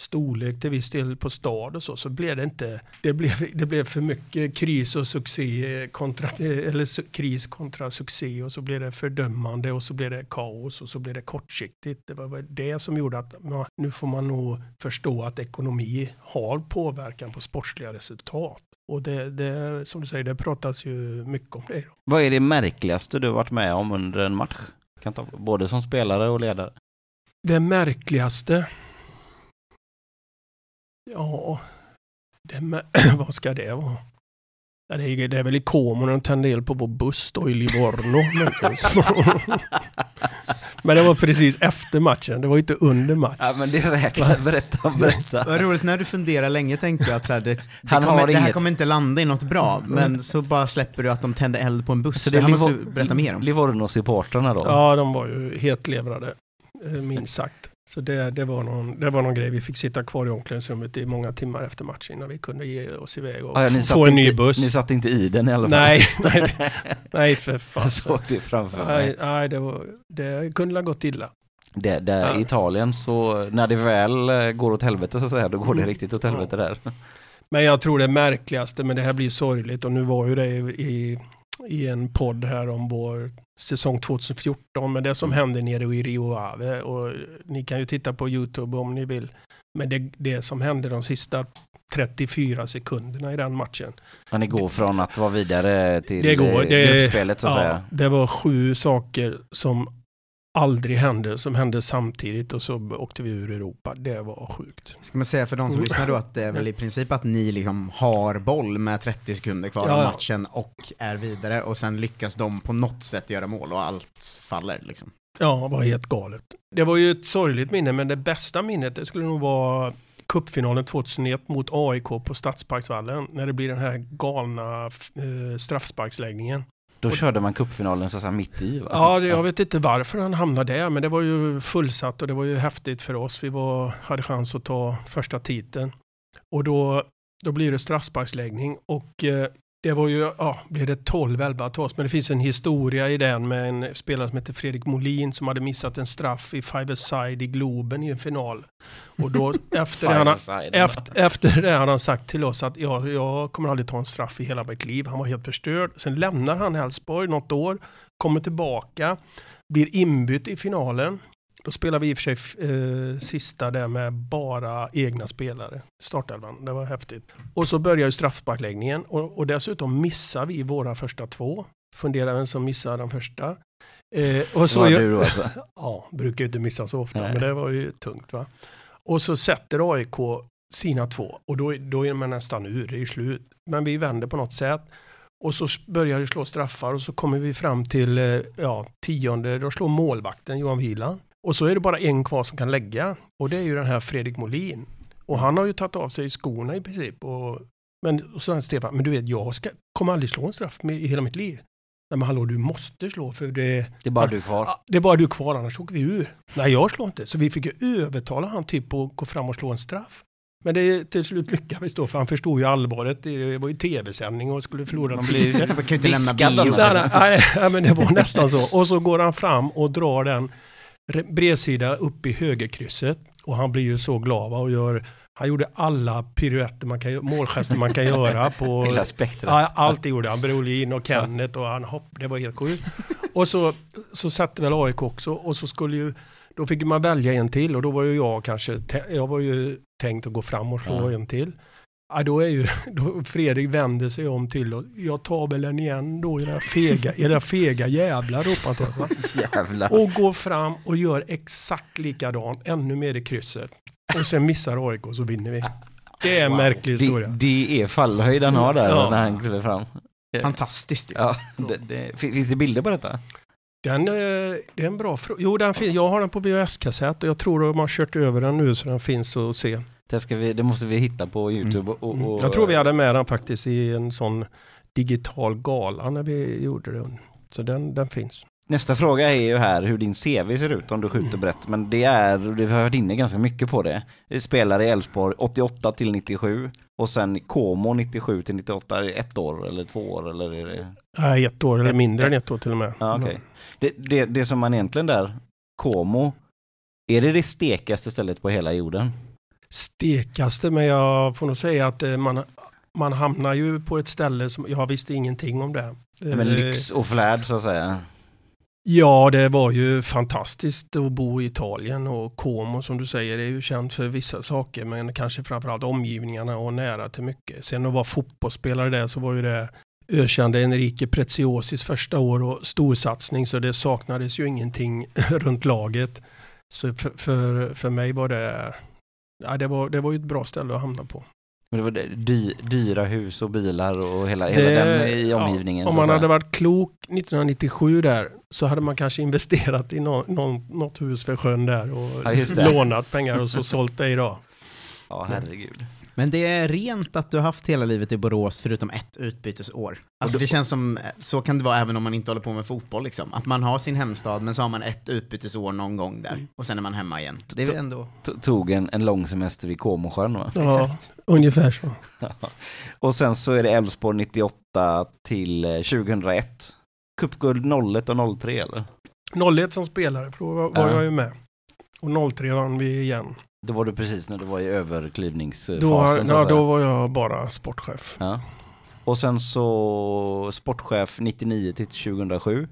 storlek till viss del på stad och så, så blev det inte, det blev, det blev för mycket kris och succé kontra, eller kris kontra succé och så blev det fördömande och så blev det kaos och så blev det kortsiktigt. Det var det som gjorde att man, nu får man nog förstå att ekonomi har påverkan på sportsliga resultat. Och det, det som du säger, det pratas ju mycket om det. Vad är det märkligaste du varit med om under en match? Kan ta, både som spelare och ledare. Det märkligaste? Ja, det mä- vad ska det vara? Ja, det, är, det är väl i Como när de tände eld på vår buss då i Livorno. Men det var precis efter matchen, det var inte under match. Ja men det räknar, berätta, berätta. Vad roligt, när du funderar länge tänkte jag att så här, det, det, Han har kommer, det här inget- kommer inte landa i något bra, men så bara släpper du att de tände eld på en buss. Så det här måste du berätta mer om. Livorno-supportrarna då? Ja, de var ju hetlevrade, eh, minst sagt. Så det, det, var någon, det var någon grej. Vi fick sitta kvar i omklädningsrummet i många timmar efter matchen innan vi kunde ge oss iväg och Ja, ja, få en ny buss. Ni satt inte i den i alla fall? Nej, nej, nej för fan. Jag såg det framför mig. Nej, nej det, var, det kunde ha gått illa. Det, där Ja. I Italien så, när det väl eh, går åt helvete så att säga, då går det riktigt åt helvete där. Men jag tror det märkligaste, men det här blir sorgligt och nu var ju det i, i, i en podd här om vår säsong 2014. Men det som hände nere i Rio Ave. Och ni kan ju titta på YouTube om ni vill. Men det, det som hände de sista 34 sekunderna i den matchen. Men det går från att vara vidare till Det går, det- gruppspelet så att Ja, säga. det var sju saker som aldrig hände, som hände samtidigt och så åkte vi ur Europa. Det var sjukt. Ska man säga för de som Mm. lyssnar då att det är väl i princip att ni liksom har boll med 30 sekunder kvar av ja. matchen och är vidare och sen lyckas de på något sätt göra mål och allt faller liksom. Ja, det var helt galet. Det var ju ett sorgligt minne, men det bästa minnet det skulle nog vara cupfinalen 2001 mot AIK på Stadsparksvallen. När det blir den här galna eh, straffsparksläggningen. Då körde man cupfinalen så att säga mitt i va? Ja, jag vet inte varför han hamnade där, men det var ju fullsatt och det var ju häftigt för oss. Vi var, hade chans att ta första titeln. Och då, då blir det straffsparksläggning och eh, det var ju, ja, blev det 12-11 till oss. Men det finns en historia i den med en spelare som heter Fredrik Molin som hade missat en straff i five-a-side i Globen i en final. Och då efter det, han, efter, efter det han sagt till oss att jag, jag kommer aldrig ta en straff i hela mitt liv. Han var helt förstörd. Sen lämnar han Elfsborg något år, kommer tillbaka, blir inbytt i finalen. Då spelar vi i och för sig eh, sista där med bara egna spelare. Startelvan, det var häftigt. Och så börjar ju straffsparkläggningen och, och dessutom missar vi våra första två. Funderar vem som missar den första. Eh, och Det så var gör- du då alltså? Ja, brukar ju inte missa så ofta, Nej. men det var ju tungt va. Och så sätter AIK sina två och då, då är man nästan ur, det är ju slut. Men vi vänder på något sätt. Och så börjar det slå straffar och så kommer vi fram till eh, ja, tionde, då slår målvakten Johan Wieland. Och så är det bara en kvar som kan lägga och det är ju den här Fredrik Molin. Och han har ju tagit av sig skorna i princip. Och, men och så säger Stefan, men du vet jag ska, kommer aldrig slå en straff med, i hela mitt liv. Nej men hallå du måste slå för det, Det är bara du kvar. Det är bara du kvar, annars åker vi ur. Nej, jag slår inte. Så vi fick ju övertala han typ att gå fram och slå en straff. Men det till slut lyckades då, för han förstod ju allvaret. Det var ju tv-sändning och skulle förlora Man blir. Man kan ju inte lämna Viskad bio. annars. Nej, nej, nej, nej, men det var nästan så. Och så går han fram och drar den bredsida upp i högerkrysset. Och han blir ju så glad och gör, han gjorde alla piruetter man kan, målgester man kan göra på Hela spektrat. Allt det gjorde han. Brolin och Kenneth och han hopp, det var helt sjukt. Och så, så satte väl AIK också och så skulle ju, då fick man välja en till och då var ju jag kanske, jag var ju tänkt att gå fram och slå Ja. en till. Ja, då är ju, då Fredrik vänder sig om till och jag tar väl den igen då, era fega, era fega jävlar ropar han? Jävlar. Och går fram och gör exakt likadant, ännu mer i krysset. Och sen missar AIK så vinner vi. Det är en Wow. märklig Det, historia. det är fallhöjd han har där Ja. när han kliver fram. Fantastiskt. Ja, det, det, fin- finns det bilder på detta? Den, eh, det är en bra fråga. Jo, den fin- jag har den på VHS-kassett och jag tror att de har kört över den nu så den finns att se. Det, vi, det måste vi hitta på YouTube. Och, och, Mm. Jag tror vi hade med den faktiskt i en sån digital gala när vi gjorde den. Så den, den finns. Nästa fråga är ju här hur din CV ser ut om du skjuter Mm. brett. Men det är, vi har varit inne ganska mycket på det. Du spelar i Elfsborg 88 till 97 och sen Como 97 till 98. Är det ett år eller två år eller är det? Nej, ett år eller Ett- mindre än ett år till och med. Ja, okej. det, det, det som man egentligen där, Como, är det det stekaste stället på hela jorden? Stekaste, men jag får nog säga att eh, man, man hamnar ju på ett ställe som jag visste ingenting om det. Men Eh, lyx och flärd så att säga. Ja, det var ju fantastiskt att bo i Italien och Como som du säger är ju känt för vissa saker men kanske framförallt omgivningarna och nära till mycket. Sen att vara fotbollsspelare där så var ju det ökände Enrique Preziosis första år och storsatsning så det saknades ju ingenting runt laget. Så för, för, för mig var det, ja, det, var, det var ju ett bra ställe att hamna på. Men det var dy, dyra hus och bilar och hela, Det- hela den i ja, omgivningen. om så att man hade varit klok 1997 där så hade man kanske investerat i någon, någon, något hus vid sjön där och Ja, lånat pengar och så sålt det idag. Ja, herregud. Men det är rent att du har haft hela livet i Borås förutom ett utbytesår. Alltså det känns som, så kan det vara även om man inte håller på med fotboll liksom. Att man har sin hemstad men så har man ett utbytesår någon gång där och sen är man hemma igen. Det är ändå... Tog en, en lång semester vid Comosjön va? Ja, ungefär så. Och sen så är det Elfsborg 98 till eh, 2001. Cupguld 01 och 03 eller? 01 som spelare, för då var, var Ja. jag ju med. Och 03 vann vi igen. Då var du precis när du var i överklivningsfasen Då, så ja, säga. då var jag bara sportchef. Ja. Och sen så sportchef 99 till 2007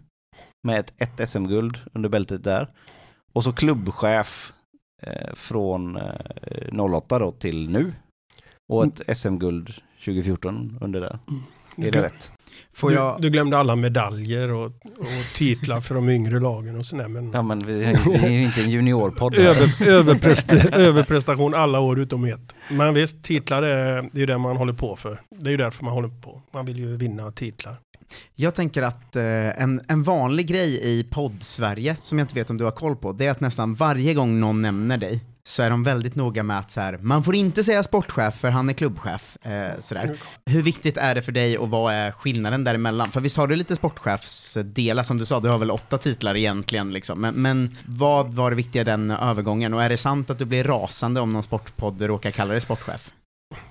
med ett, ett SM-guld under bältet där. Och så klubbchef eh, från eh, 08 då till nu. Och ett SM-guld 2014 under där. Är det rätt? Får du, jag... du glömde alla medaljer och, och titlar för de yngre lagen och sådär. Men Ja men vi, är- vi är ju inte en juniorpodd. över, överprest, överprestation alla år utom ett. Men visst, titlar är, det är ju det man håller på för. Det är ju därför man håller på. Man vill ju vinna titlar. Jag tänker att eh, en, en vanlig grej i podd-Sverige, som jag inte vet om du har koll på, det är att nästan varje gång någon nämner dig, så är de väldigt noga med att så här, man får inte säga sportchef för han är klubbchef. Eh, sådär. Hur viktigt är det för dig och vad är skillnaden däremellan? För visst har du lite sportchefsdelar som du sa, du har väl åtta titlar egentligen liksom. Men, men vad var det viktiga i den övergången? Och är det sant att du blir rasande om någon sportpodd råkar kalla dig sportchef?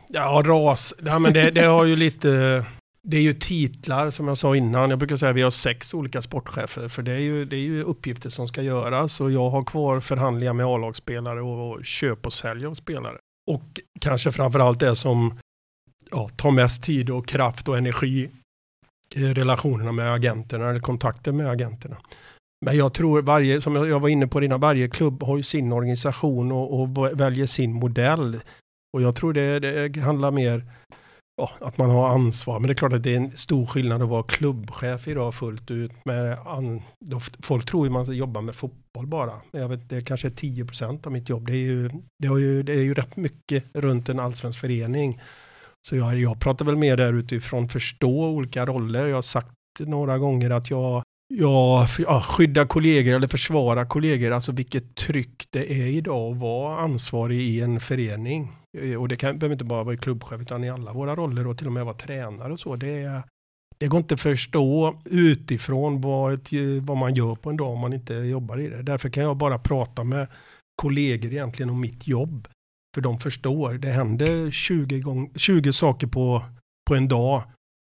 Ja, ras. Ja, men det, det har ju lite... Det är ju titlar som jag sa innan. Jag brukar säga att vi har sex olika sportchefer. För det är ju, det är ju uppgifter som ska göras. Och jag har kvar förhandlingar med A-lagsspelare och, och köp och sälj av spelare. Och kanske framförallt det som ja, tar mest tid och kraft och energi. i Relationerna med agenterna eller kontakter med agenterna. Men jag tror varje, som jag jag var inne på innan, varje klubb har ju sin organisation och, och väljer sin modell. Och jag tror det, det handlar mer ja, att man har ansvar. Men det är klart att det är en stor skillnad att vara klubbchef idag fullt ut. Med an, då, folk tror ju man jobbar med fotboll bara. Men Jag vet, det kanske är 10 procent av mitt jobb. Det är, ju, det, har ju, det är ju rätt mycket runt en allsvensk förening. Så jag, jag pratar väl mer där utifrån förstå olika roller. Jag har sagt några gånger att jag Ja, för, ja, skydda kollegor eller försvara kollegor, alltså vilket tryck det är idag att vara ansvarig i en förening. Eh, och det kan, behöver inte bara vara i klubbchef utan i alla våra roller och till och med vara tränare och så. Det, är, det går inte att förstå utifrån vad, vad man gör på en dag om man inte jobbar i det. Därför kan jag bara prata med kollegor egentligen om mitt jobb. För de förstår. Det händer 20, gång, 20 saker på, på en dag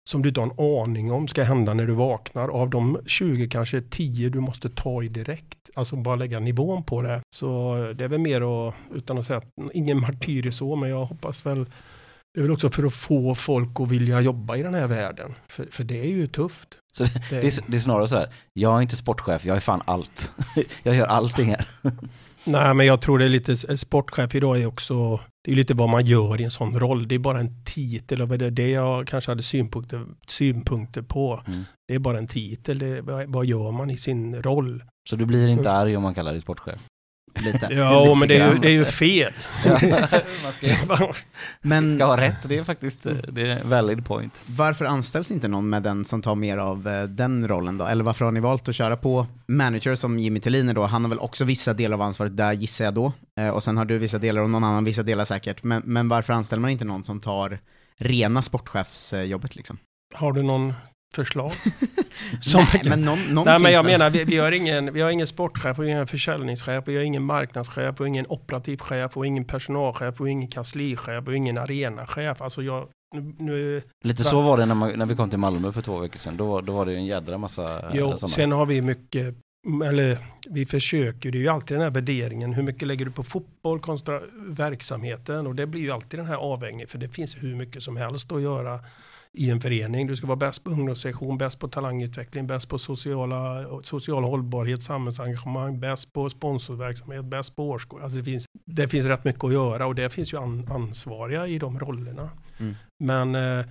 som du inte har en aning om ska hända när du vaknar. Av de 20 kanske 10 du måste ta i direkt. Alltså bara lägga nivån på det. Så det är väl mer att, utan att säga att ingen martyr så, men jag hoppas väl det är väl också för att få folk att vilja jobba i den här världen. För, för det är ju tufft. Så det, det, är, det är snarare så här, jag är inte sportchef, jag är fan allt. jag gör allting här. Nej, men jag tror det är lite, sportchef idag är också, det är lite vad man gör i en sån roll. Det är bara en titel och det är det jag kanske hade synpunkter, synpunkter på. Mm. Det är bara en titel, det, vad, vad gör man i sin roll? Så du blir inte arg om man kallar dig sportchef? Lite. Ja, Lite men det är, ju, det är ju fel. man ska, Men ska ha rätt, det är faktiskt eh, det är en valid point. varför anställs inte någon med den som tar mer av eh, den rollen då? Eller varför har ni valt att köra på manager som Jimmy Tillin är då? Han har väl också vissa delar av ansvaret där gissar jag då. Eh, och sen har du vissa delar och någon annan vissa delar säkert. Men, men varför anställer man inte någon som tar rena sportchefsjobbet liksom? Har du någon förslag? Som- Nej, men någon, någon Nej, men jag väl? menar, vi, vi, har ingen, vi har ingen sportchef och ingen försäljningschef, vi har ingen marknadschef och ingen operativ chef och ingen personalchef och ingen kanslichef och ingen arenachef. Alltså jag, nu, nu, Lite så var det när, man, när vi kom till Malmö för två veckor sedan. Då, då var det en jädra massa eh, jo, sen har vi mycket, eller vi försöker, det är ju alltid den här värderingen, hur mycket lägger du på fotboll kontra verksamheten och det blir ju alltid den här avvägningen, för det finns hur mycket som helst att göra i en förening. Du ska vara bäst på ungdomssektion, bäst på talangutveckling, bäst på sociala, social hållbarhet, samhällsengagemang, bäst på sponsorverksamhet, bäst på årskår. Alltså det, finns, det finns rätt mycket att göra och det finns ju an, ansvariga i de rollerna. Mm. Men eh,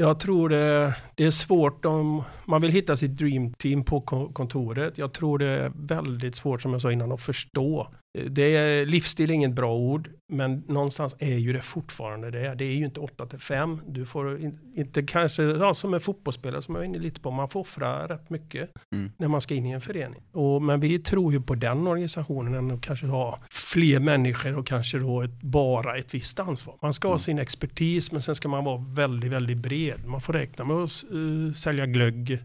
jag tror det, det är svårt om man vill hitta sitt dream team på ko- kontoret. Jag tror det är väldigt svårt som jag sa innan att förstå. Det är, livsstil är inget bra ord, men någonstans är ju det fortfarande det. Det är ju inte 8 till 5. Du får in, inte kanske, ja, som en fotbollsspelare som jag var inne lite på, man får offra rätt mycket Mm. när man ska in i en förening. Och, men vi tror ju på den organisationen än att kanske ha fler människor och kanske då ett, bara ett visst ansvar. Man ska ha sin expertis men sen ska man vara väldigt, väldigt bred. Man får räkna med att uh, sälja glögg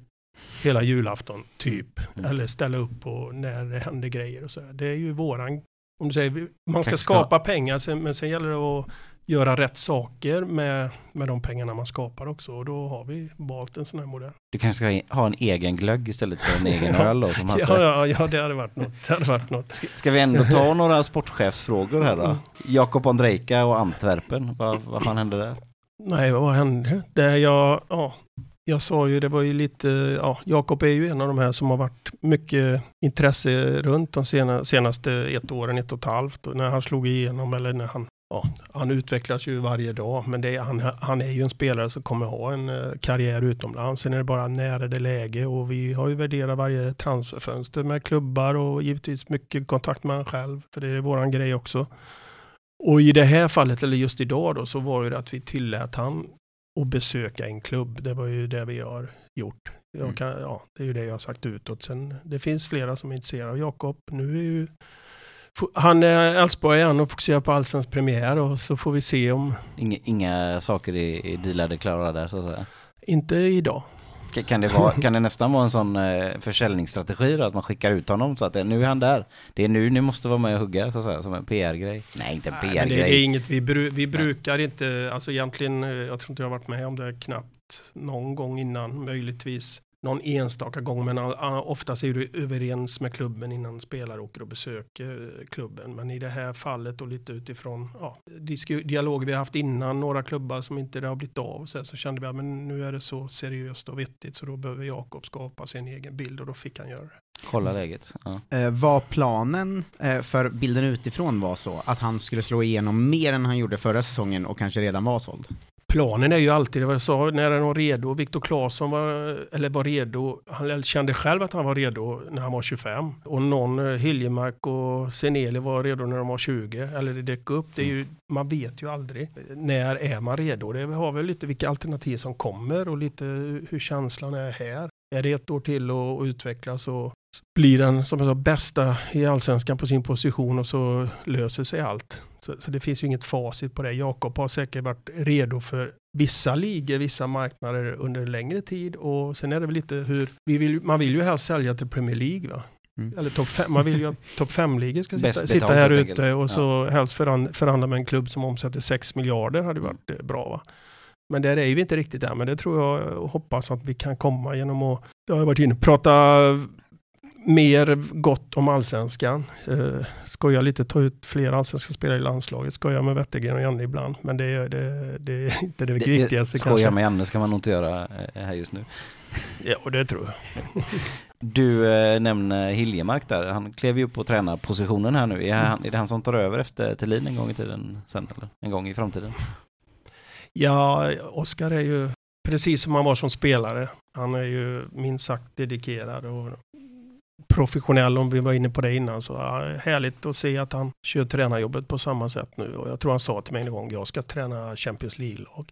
hela julafton typ. Mm. Eller ställa upp på när det händer grejer och så. Det är ju våran, om du säger, man ska skapa pengar men sen gäller det att göra rätt saker med, med de pengarna man skapar också. Och då har vi valt en sån här modell. Du kanske ska ha en egen glögg istället för en egen öl då, som. Ja, ja, ja, det hade varit något. Det hade varit något. Ska, ska vi ändå ta några sportchefsfrågor här då? Jakob Ondrejka och Antwerpen, vad, vad fan hände där? Nej, vad hände? Det jag, ja, jag sa ju, det var ju lite, ja, Jakob är ju en av de här som har varit mycket intresse runt de sena, senaste ett åren, ett och ett halvt. Och när han slog igenom, eller när han, ja, han utvecklas ju varje dag, men det är, han, han är ju en spelare som kommer ha en eh, karriär utomlands. Sen är det bara när är det läge och vi har ju värderat varje transferfönster med klubbar och givetvis mycket kontakt med han själv, för det är våran grej också. Och i det här fallet, eller just idag då, så var det att vi tillät han att besöka en klubb. Det var ju det vi har gjort. Mm. kan, ja, det är ju det jag har sagt utåt. Sen, det finns flera som är intresserade av Jakob. Nu är ju, han är Elfsborg igen och fokuserar på allsvensk premiär och så får vi se om, Inga, inga saker är, är dealade klara där så att säga. inte idag. Ka- Kan det, vara, kan det nästan vara en sån eh, försäljningsstrategi då, att man skickar ut honom så att det, nu är han där. Det är nu ni måste vara med och hugga så att säga, som en PR-grej. Nej, inte en Nej, men det, det är PR-grej. inget vi, bru, vi brukar inte, alltså egentligen, eh, jag tror inte jag har varit med om det knappt någon gång innan, möjligtvis någon enstaka gång, men oftast är du överens med klubben innan spelare åker och besöker klubben. Men i det här fallet och lite utifrån ja, dialoger vi har haft innan, några klubbar som inte det har blivit av, så, här, så kände vi att men nu är det så seriöst och vettigt, så då behöver Jakob skapa sin egen bild och då fick han göra det. Kolla läget. Ja. Eh, var planen eh, för bilden utifrån var så att han skulle slå igenom mer än han gjorde förra säsongen och kanske redan var såld? Planen är ju alltid, det var jag sa, när är var redo. Viktor Claesson var, eller var redo. Han kände själv att han var redo när han var 25. Och någon, eh, Hiljemark och Seneli var redo när de var 20. Eller det dök upp. Det är ju, man vet ju aldrig. När är man redo? Det har väl lite vilka alternativ som kommer och lite hur känslan är här. Är det ett år till att utvecklas och blir den som jag sa, bästa i allsvenskan på sin position och så löser sig allt. Så, så det finns ju inget facit på det. Jakob har säkert varit redo för vissa ligor, vissa marknader under längre tid och sen är det väl lite hur, vi vill, man vill ju helst sälja till Premier League va? Mm. Eller topp fem, man vill ju att topp fem-ligor ska Bäst sitta, sitta betalt, här helt ute och så helst förhand, förhandla med en klubb som omsätter 6 miljarder hade Mm. varit eh, bra va? Men där är vi inte riktigt där, men det tror jag och hoppas att vi kan komma genom att, det har jag varit inne, prata mer gott om allsvenskan. Eh, skoja lite, ta ut fler allsvenska spelare i landslaget. Skoja med Wettergren och Janne ibland. Men det, är- det, det är inte det, viktigaste Skoja kanske. med Janne ska man nog inte göra eh, här just nu. Ja, det tror jag. Du eh, nämner Hiljemark där, han klev ju upp på tränarpositionen här nu. Är, han, är det han som tar över efter Thelin en gång i tiden sen eller? En gång i framtiden? Ja, Oskar är ju precis som han var som spelare. Han är ju minst sagt dedikerad och professionell om vi var inne på det innan. Så härligt att se att han kör tränarjobbet på samma sätt nu. Och jag tror han sa till mig en gång, jag ska träna Champions League-lag.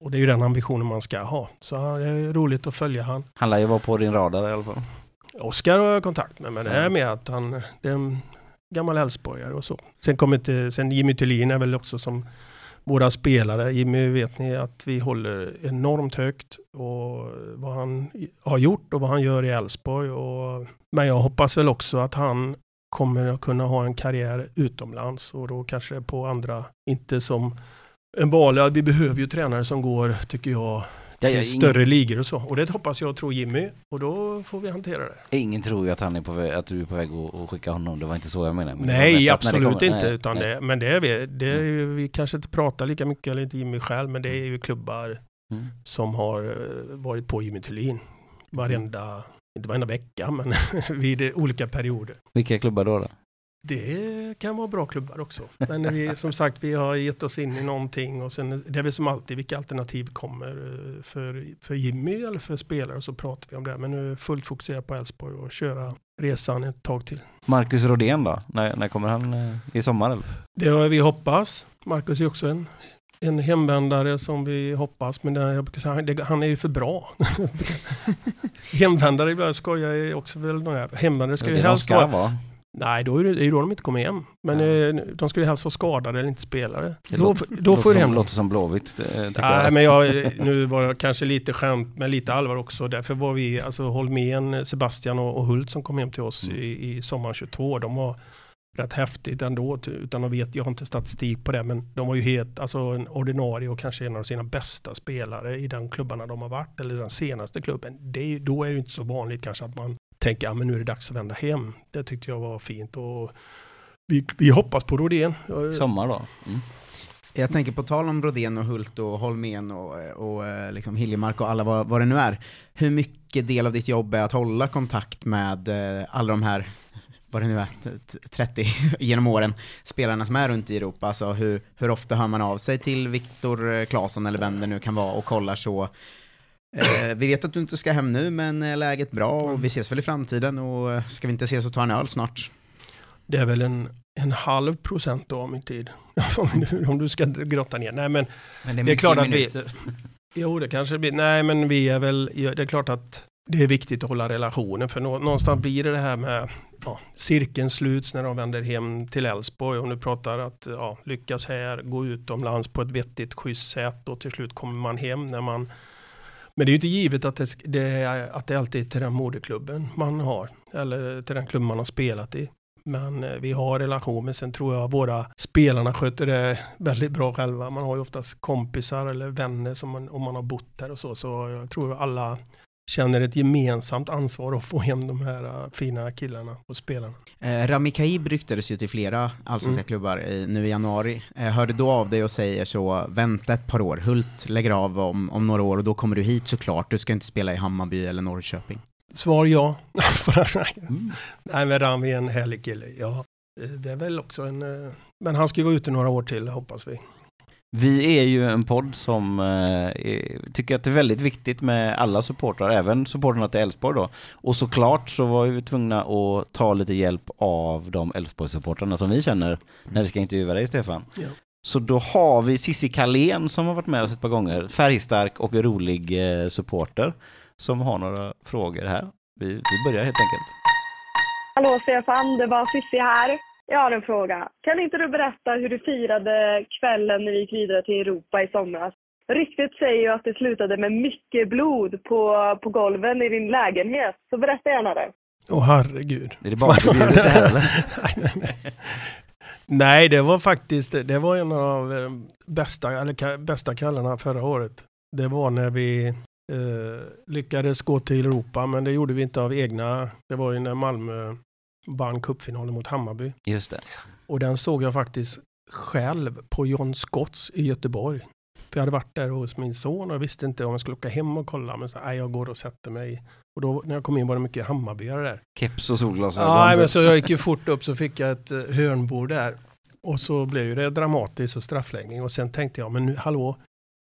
Och det är ju den ambitionen man ska ha. Så det är roligt att följa han. Han lär ju vara på din radar i alla fall. Oskar har jag kontakt med, men det är med att han det är en gammal Älvsborgare och så. Sen kommer inte, sen Jimmy Thulin är väl också som våra spelare. Jimmy vet ni att vi håller enormt högt och vad han har gjort och vad han gör i Elfsborg. Men jag hoppas väl också att han kommer att kunna ha en karriär utomlands och då kanske på andra, inte som en vanlig, vi behöver ju tränare som går, tycker jag, till ja, ingen, större ligor och så. Och det hoppas jag och tror Jimmy och då får vi hantera det. ingen tror ju att, han är på väg, att du är på väg att, skicka honom, det var inte så jag menade. Men Nej, absolut kommer- inte. nej, utan nej. Det, men det är vi. Det är ju, vi kanske inte pratar lika mycket, eller inte Jimmy själv, men det är ju klubbar Mm. som har eh, varit på Jimmy Thulin. Varenda, inte varenda vecka, men vid olika perioder. Vilka klubbar då? då? Det kan vara bra klubbar också. Men vi, som sagt, vi har gett oss in i någonting och sen det är väl som alltid vilka alternativ kommer eh, för, för Jimmy eller för spelare och så pratar vi om det. Men nu är jag fullt fokuserad på Elfsborg och köra resan ett tag till. Marcus Rodén då? När, när kommer han? eh, I sommar eller? Det har vi hoppas. Marcus är också en, en hemvändare som vi hoppas, men det, jag brukar säga, det, han är ju för bra. hemvändare, ibland skojar jag också väl. Hemvändare ska ju helst ska vara... Nej, då är det, det ju då de inte kommer hem. Men eh, de ska ju helst vara skadade eller inte spelare. Det Då, låter- då får du som, låter som Blåvitt, eh, Nej, jag. men jag, nu var det kanske lite skämt, men lite allvar också. Därför var vi, alltså Holmén, Sebastian och, och Hult som kom hem till oss Mm. i, i sommaren 22, de var rätt häftigt ändå, utan att vet, jag har inte statistik på det, men de var ju helt, alltså en ordinarie och kanske en av sina bästa spelare i den klubbarna de har varit, eller den senaste klubben. Det, är- då är det inte så vanligt kanske att man tänker, ja men nu är det dags att vända hem. Det tyckte jag var fint och vi, vi hoppas på Rodén. Sommar då? Mm. Jag tänker på tal om Brodén och Hult och Holmén och, och eh, liksom Hiljemark och alla vad, vad det nu är. Hur mycket del av ditt jobb är att hålla kontakt med eh, alla de här, vad det nu är, t- t- 30 genom åren, spelarna som är runt i Europa? Alltså hur, hur ofta hör man av sig till Viktor eh, Claesson eller vem det nu kan vara och kollar så vi vet att du inte ska hem nu, men är läget bra och vi ses väl i framtiden och eh, ska vi inte ses och ta en öl snart? Det är väl en, en halv procent då av min tid. om, du, om du ska grotta ner. Nej men, Men Det är mycket klart att vi- jo det kanske blir, nej men vi är väl, det är klart att det är viktigt att hålla relationen för nå, någonstans blir det det här med ja, cirkeln sluts när de vänder hem till Älvsborg och nu pratar att ja, lyckas här, gå utomlands på ett vettigt schysst sätt och till slut kommer man hem när man men det är ju inte givet att det, det, är, att det alltid är till den moderklubben man har eller till den klubb man har spelat i. Men eh, vi har relation, men sen tror jag våra spelarna sköter det väldigt bra själva. Man har ju oftast kompisar eller vänner som man, om man har bott där och så. Så jag tror alla känner ett gemensamt ansvar att få hem de här eh, fina killarna och spelarna. Eh, Rami Kaib ryktades ju till flera allsvenska Mm. klubbar i, nu i januari. Eh, hörde då av dig och säger så, vänta ett par år, Hult lägger av om, om några år och då kommer du hit såklart, du ska inte spela i Hammarby eller Norrköping. Svar ja. Nej men Rami är en härlig kille. Ja, eh, det är väl också en... eh, Men han ska ju vara ute några år till hoppas vi. Vi är ju en podd som eh, tycker att det är väldigt viktigt med alla supportrar, även supportrarna till Elfsborg då. Och såklart så var vi tvungna att ta lite hjälp av de Elfsborg-supportrarna som vi känner när vi ska intervjua dig Stefan. Ja. Så då har vi Cissi Kalén som har varit med oss ett par gånger, färgstark och rolig eh, supporter som har några frågor här. Vi, vi börjar helt enkelt. Hallå Stefan, det var Cissi här. Jag har en fråga. Kan inte du berätta hur du firade kvällen när vi gick vidare till Europa i somras? Ryktet säger ju att det slutade med mycket blod på, på golven i din lägenhet. Så berätta gärna det. Åh herregud. Är det barnförbjudet det här eller? nej, nej, nej. nej, det var faktiskt det var en av eh, bästa, eller, bästa kvällarna förra året. Det var när vi eh, lyckades gå till Europa, men det gjorde vi inte av egna. Det var ju när Malmö vann cupfinalen mot Hammarby. Just det. Och den såg jag faktiskt själv på John Scotts i Göteborg. För jag hade varit där hos min son och jag visste inte om jag skulle åka hem och kolla. Men så, nej, jag går och sätter mig. Och då när jag kom in var det mycket Hammarbyare där. Keps och solglasögon. Ja, men så jag gick ju fort upp så fick jag ett eh, hörnbord där. Och så blev ju det dramatiskt och straffläggning. Och sen tänkte jag, men nu, hallå,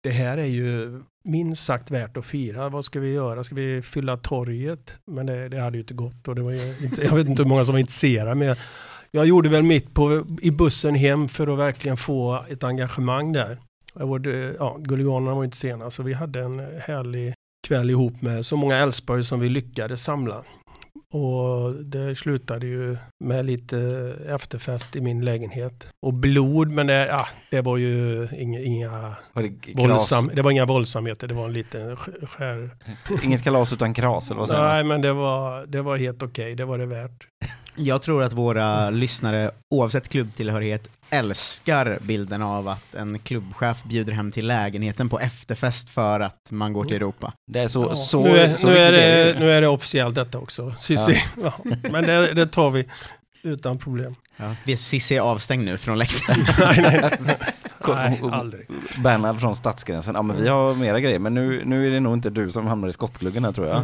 det här är ju minst sagt värt att fira. Vad ska vi göra? Ska vi fylla torget? Men det, det hade ju inte gått och det var ju inte, jag vet inte hur många som var intresserade. Men jag, jag gjorde väl mitt på, i bussen hem för att verkligen få ett engagemang där. Var, ja, Gulianerna var inte sena så vi hade en härlig kväll ihop med så många Älvsborg som vi lyckades samla. Och det slutade ju med lite efterfest i min lägenhet. Och blod, men det, ja, det var ju inga, inga, Var det våldsam, det var inga våldsamheter, det var en liten sk- skär. Inget kalas utan kras eller vad säger man? Nej, men det var, det var helt okej, det var det värt. Jag tror att våra lyssnare, oavsett klubbtillhörighet, älskar bilden av att en klubbchef bjuder hem till lägenheten på efterfest för att man går till Europa. Det är så, Ja, så, nu, är, så nu, är det, ju. nu är det officiellt detta också. Cissi. Ja. Men det, det tar vi utan problem. Ja, Cissi är avstängd nu från läktaren. nej, nej, Alltså, nej, aldrig. Bernhard från Stadsgränsen. Ja, men vi har mera grejer, men nu, nu är det nog inte du som hamnar i skottgluggen här tror jag.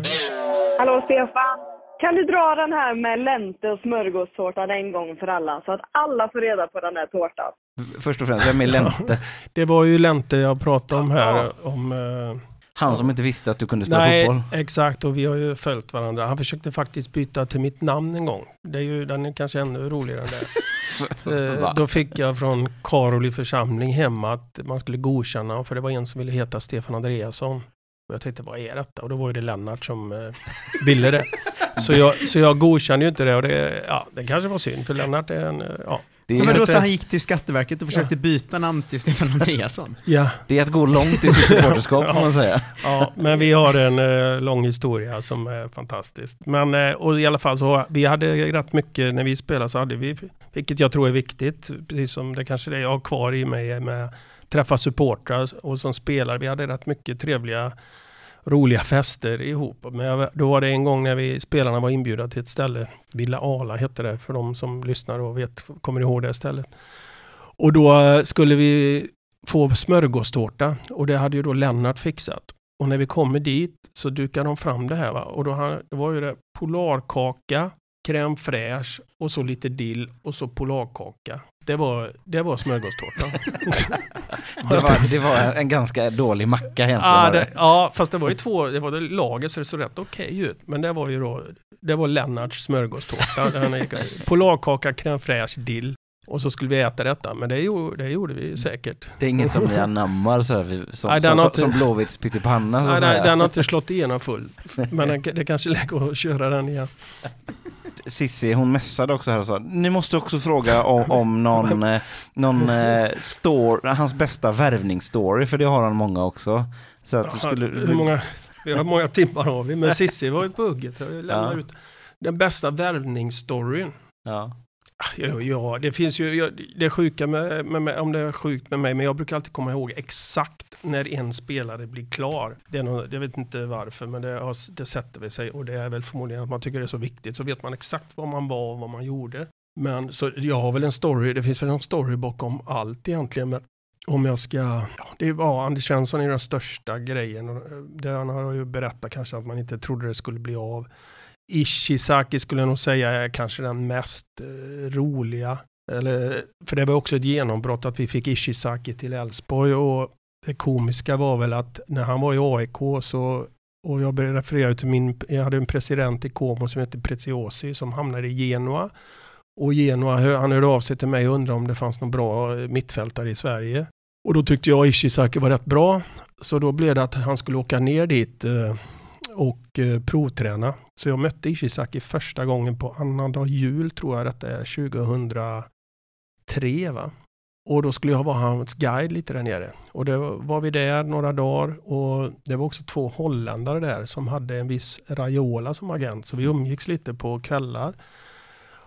Hallå Stefan, kan du dra den här med länte och smörgåstårtan en gång för alla så att alla får reda på den här tårtan? Först och främst, vem är Lente? Det var ju Lente jag pratade om här. Om, eh, Han som inte visste att du kunde spela nej, fotboll. exakt. Och vi har ju följt varandra. Han försökte faktiskt byta till mitt namn en gång. Det är ju, den är kanske ännu roligare än det. Eh, Då fick jag från Karoli församling hemma att man skulle godkänna, för det var en som ville heta Stefan Andreasson. Och jag tänkte, vad är detta? Och då var ju det Lennart som eh, ville det. Så jag, så jag godkände ju inte det och det, ja, det kanske var synd, för Lennart är en, eh, ja. Det Men är, då så han gick till Skatteverket och försökte byta namn till Stefan Andreasson. ja. det är att gå långt i sitt supporterskap får man säga. Ja, men vi har en eh, lång historia som är fantastisk. Men eh, och i alla fall så, vi hade rätt mycket när vi spelade så hade vi, vilket jag tror är viktigt, precis som det kanske är det jag har kvar i mig med träffa supportrar och som spelare. Vi hade rätt mycket trevliga roliga fester ihop. Men jag, då var det en gång när vi spelarna var inbjudna till ett ställe, Villa Ala hette det för de som lyssnar och vet, kommer ihåg det stället. Och då eh, skulle vi få smörgåstårta och det hade ju då Lennart fixat. Och när vi kommer dit så dukar de fram det här va? och då det var ju det polarkaka, crème fraîche och så lite dill och så polarkaka. Det var, det var smörgåstårta. Det var, det var en ganska dålig macka egentligen. ja, det, ja, fast det var ju två, det var det laget så det såg rätt okej ut. Men det var ju då, det var Lennarts smörgåstårta. Polarkaka, crème fraîche, dill. Och så skulle vi äta detta, men det gjorde, det gjorde vi säkert. Det är inget som ni anammar så här, vi- som, Nej, som, som, som Blåvitts pyttipanna Nej, nej, den har inte slått igenom full. Men det kanske är läge att köra den igen. Sissi hon messade också här och sa ni måste också fråga om, om någon, eh, någon eh, story, hans bästa värvningsstory för det har han många också. Så att du skulle... Hur många, vi har många timmar har vi, men Cissi var ju på hugget. Jag lämnar Ja. ut den bästa värvningsstoryn. Ja. Ja, ja, det finns ju, ja, det är sjuka med, med, med, om det är sjukt med mig, men jag brukar alltid komma ihåg exakt när en spelare blir klar. Det är nog, jag vet inte varför, men det, har- det sätter vi sig och det är väl förmodligen att man tycker det är så viktigt, så vet man exakt vad man var och vad man gjorde. Men så jag har väl en story, det finns väl en story bakom allt egentligen, men om jag ska, ja, det var Anders Svensson är den största grejen. och, eh, Det han har ju berättat kanske att man inte trodde det skulle bli av. Ishizaki skulle jag nog säga är kanske den mest eh, roliga. Eller, för det var också ett genombrott att vi fick Ishizaki till Elfsborg och det komiska var väl att när han var i AIK så och jag började referera till min, jag hade en president i Como som hette Preziosi som hamnade i Genua. Och Genua, han hörde av sig till mig och undrade om det fanns någon bra eh, mittfältare i Sverige. Och då tyckte jag Ishizaki var rätt bra. Så då blev det att han skulle åka ner dit eh, och eh, provträna. Så jag mötte Ishizaki första gången på annandag jul tror jag detta är 2003 va. Och då skulle jag vara hans guide lite där nere. Och det var vi där några dagar och det var också två holländare där som hade en viss Raiola som agent. Så vi umgicks lite på kvällar.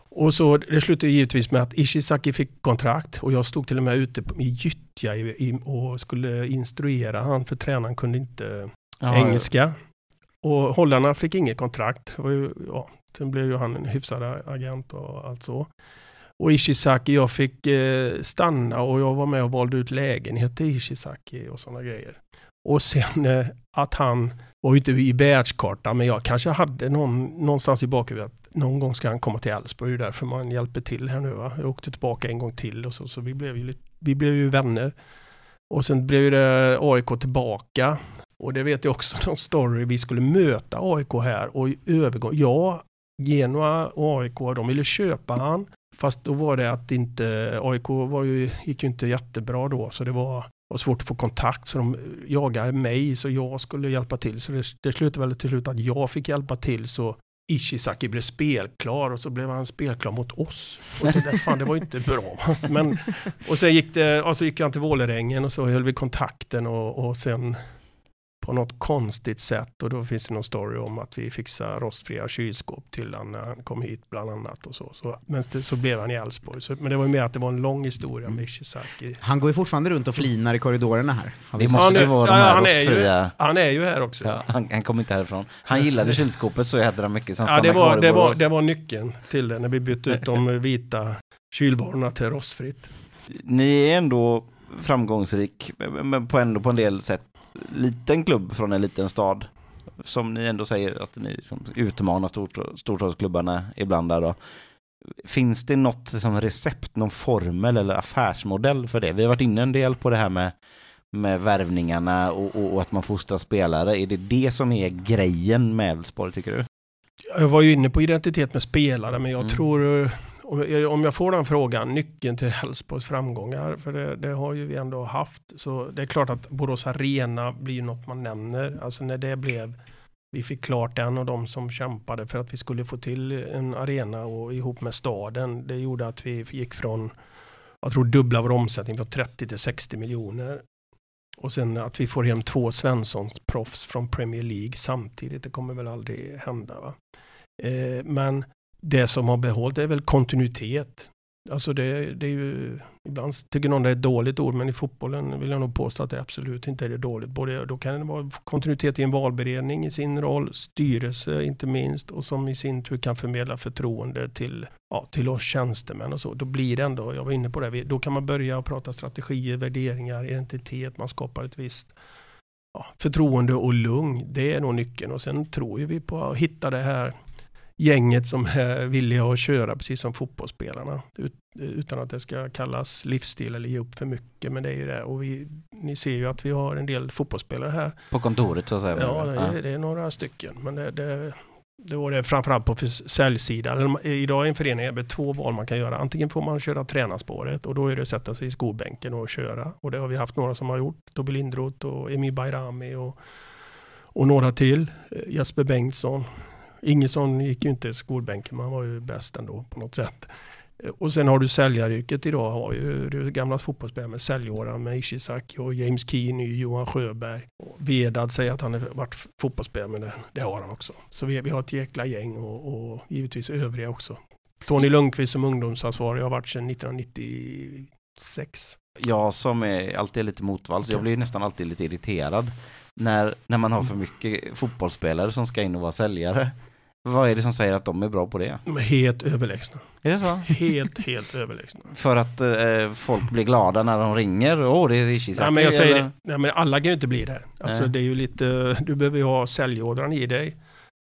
Och så det slutade givetvis med att Ishizaki fick kontrakt och jag stod till och med ute i gyttja och skulle instruera han för tränaren kunde inte Ja, engelska. Och holländarna fick inget kontrakt. Ju, ja, sen blev ju han en hyfsad agent och allt så. Och Ishizaki, jag fick eh, stanna och jag var med och valde ut lägenhet till Ishizaki och sådana grejer. Och sen eh, att han var ju inte i världskartan, men jag kanske hade någon, någonstans i bakhuvudet att någon gång ska han komma till Elfsborg, det är därför man hjälper till här nu. Va? Jag åkte tillbaka en gång till och så, så vi, blev ju, vi blev ju vänner. Och sen blev ju det AIK tillbaka. Och det vet jag också någon story, vi skulle möta AIK här och övergång, ja, Genoa och AIK, de ville köpa han. Fast då var det att inte, AIK var ju, gick ju inte jättebra då, så det var, var svårt att få kontakt. Så de jagade mig, så jag skulle hjälpa till. Så det, det slutade väl till slut att jag fick hjälpa till, så Ishizaki blev spelklar och så blev han spelklar mot oss. Och det, där, fan, det var ju inte bra. Men, och sen gick, det, och så gick han till Vålerengen och så höll vi kontakten och, och sen på något konstigt sätt och då finns det någon story om att vi fixar rostfria kylskåp till han när han kom hit bland annat och så. så men det, så blev han i Elfsborg. Så, men det var ju mer att det var en lång historia med Ishizaki. Han går ju fortfarande runt och flinar i korridorerna här. Har Det måste Han ju är- vara de ja, här han är ju- rostfria. Han är ju här också. Ja, han, han kom inte härifrån. Han gillade kylskåpet så jädra mycket så han Ja, det, var, det, var, det var nyckeln till det när vi bytte ut de vita kylvarorna till rostfritt. Ni är ändå framgångsrik, men på ändå på en del sätt liten klubb från en liten stad. Som ni ändå säger att ni liksom utmanar stort, storstadsklubbarna ibland där då. Finns det något som recept, någon formel eller affärsmodell för det? Vi har varit inne en del på det här med, med värvningarna och, och, och att man fostrar spelare. Är det det som är grejen med Elfsborg tycker du? Jag var ju inne på identitet med spelare, men jag Mm. tror, eh, om jag, får den frågan, nyckeln till Elfsborgs framgångar, för det, det har ju vi ändå haft, så det är klart att Borås Arena blir något man nämner. Alltså när det blev, vi fick klart den och de som kämpade för att vi skulle få till en arena och ihop med staden, det gjorde att vi gick från, jag tror dubbla vår omsättning från 30 till 60 miljoner. Och sen att vi får hem två Svenssons proffs från Premier League samtidigt, det kommer väl aldrig hända. Va? Eh, men det som har behållit är väl kontinuitet. Alltså det, det är ju, ibland tycker någon det är ett dåligt ord, men i fotbollen vill jag nog påstå att det absolut inte är det dåligt. Både, då kan det vara kontinuitet i en valberedning i sin roll, styrelse inte minst, och som i sin tur kan förmedla förtroende till, ja, till oss tjänstemän och så. Då blir det ändå, jag var inne på det, då kan man börja prata strategier, värderingar, identitet, man skapar ett visst ja, förtroende och lugn. Det är nog nyckeln och sen tror ju vi på att hitta det här gänget som är villiga att köra precis som fotbollsspelarna. utan att det ska kallas livsstil eller ge upp för mycket. Men det är ju det. Och vi, ni ser ju att vi har en del fotbollsspelare här. På kontoret så att säga? Ja, det är, det är några stycken. Men det, det, det var det framförallt på säljsidan. Idag i en förening är det två val man kan göra. Antingen får man köra tränarspåret och då är det att sätta sig i skolbänken och köra. Och det har vi haft några som har gjort. Tobbe Lindroth och Emil Bayrami och, och några till. Jesper Bengtsson. Ingesson gick ju inte i skolbänken, han var ju bäst ändå på något sätt. Eh, och sen har du säljaryrket idag, har ju du gamla fotbollsspelare med säljåran med Ishizaki och James Keane, Johan Sjöberg. Vedad säger att han har varit fotbollsspelare, men det, det, har han också. Så vi, vi har ett jäkla gäng och, och givetvis övriga också. Tony Lundqvist som ungdomsansvarig har varit sedan 1996. Jag som är alltid är lite motvalls, jag blir nästan alltid lite irriterad när, när man har för mycket fotbollsspelare som ska in och vara säljare. Vad är det som säger att de är bra på det? De är helt överlägsna. Är det så? Helt, helt överlägsna. För att eh, folk blir glada när de ringer? Åh, oh, det är Ishizaki. Nej, men jag säger det. Nej, men alla kan ju inte bli det. Alltså, Nej. det är ju lite, du behöver ju ha säljådran i dig.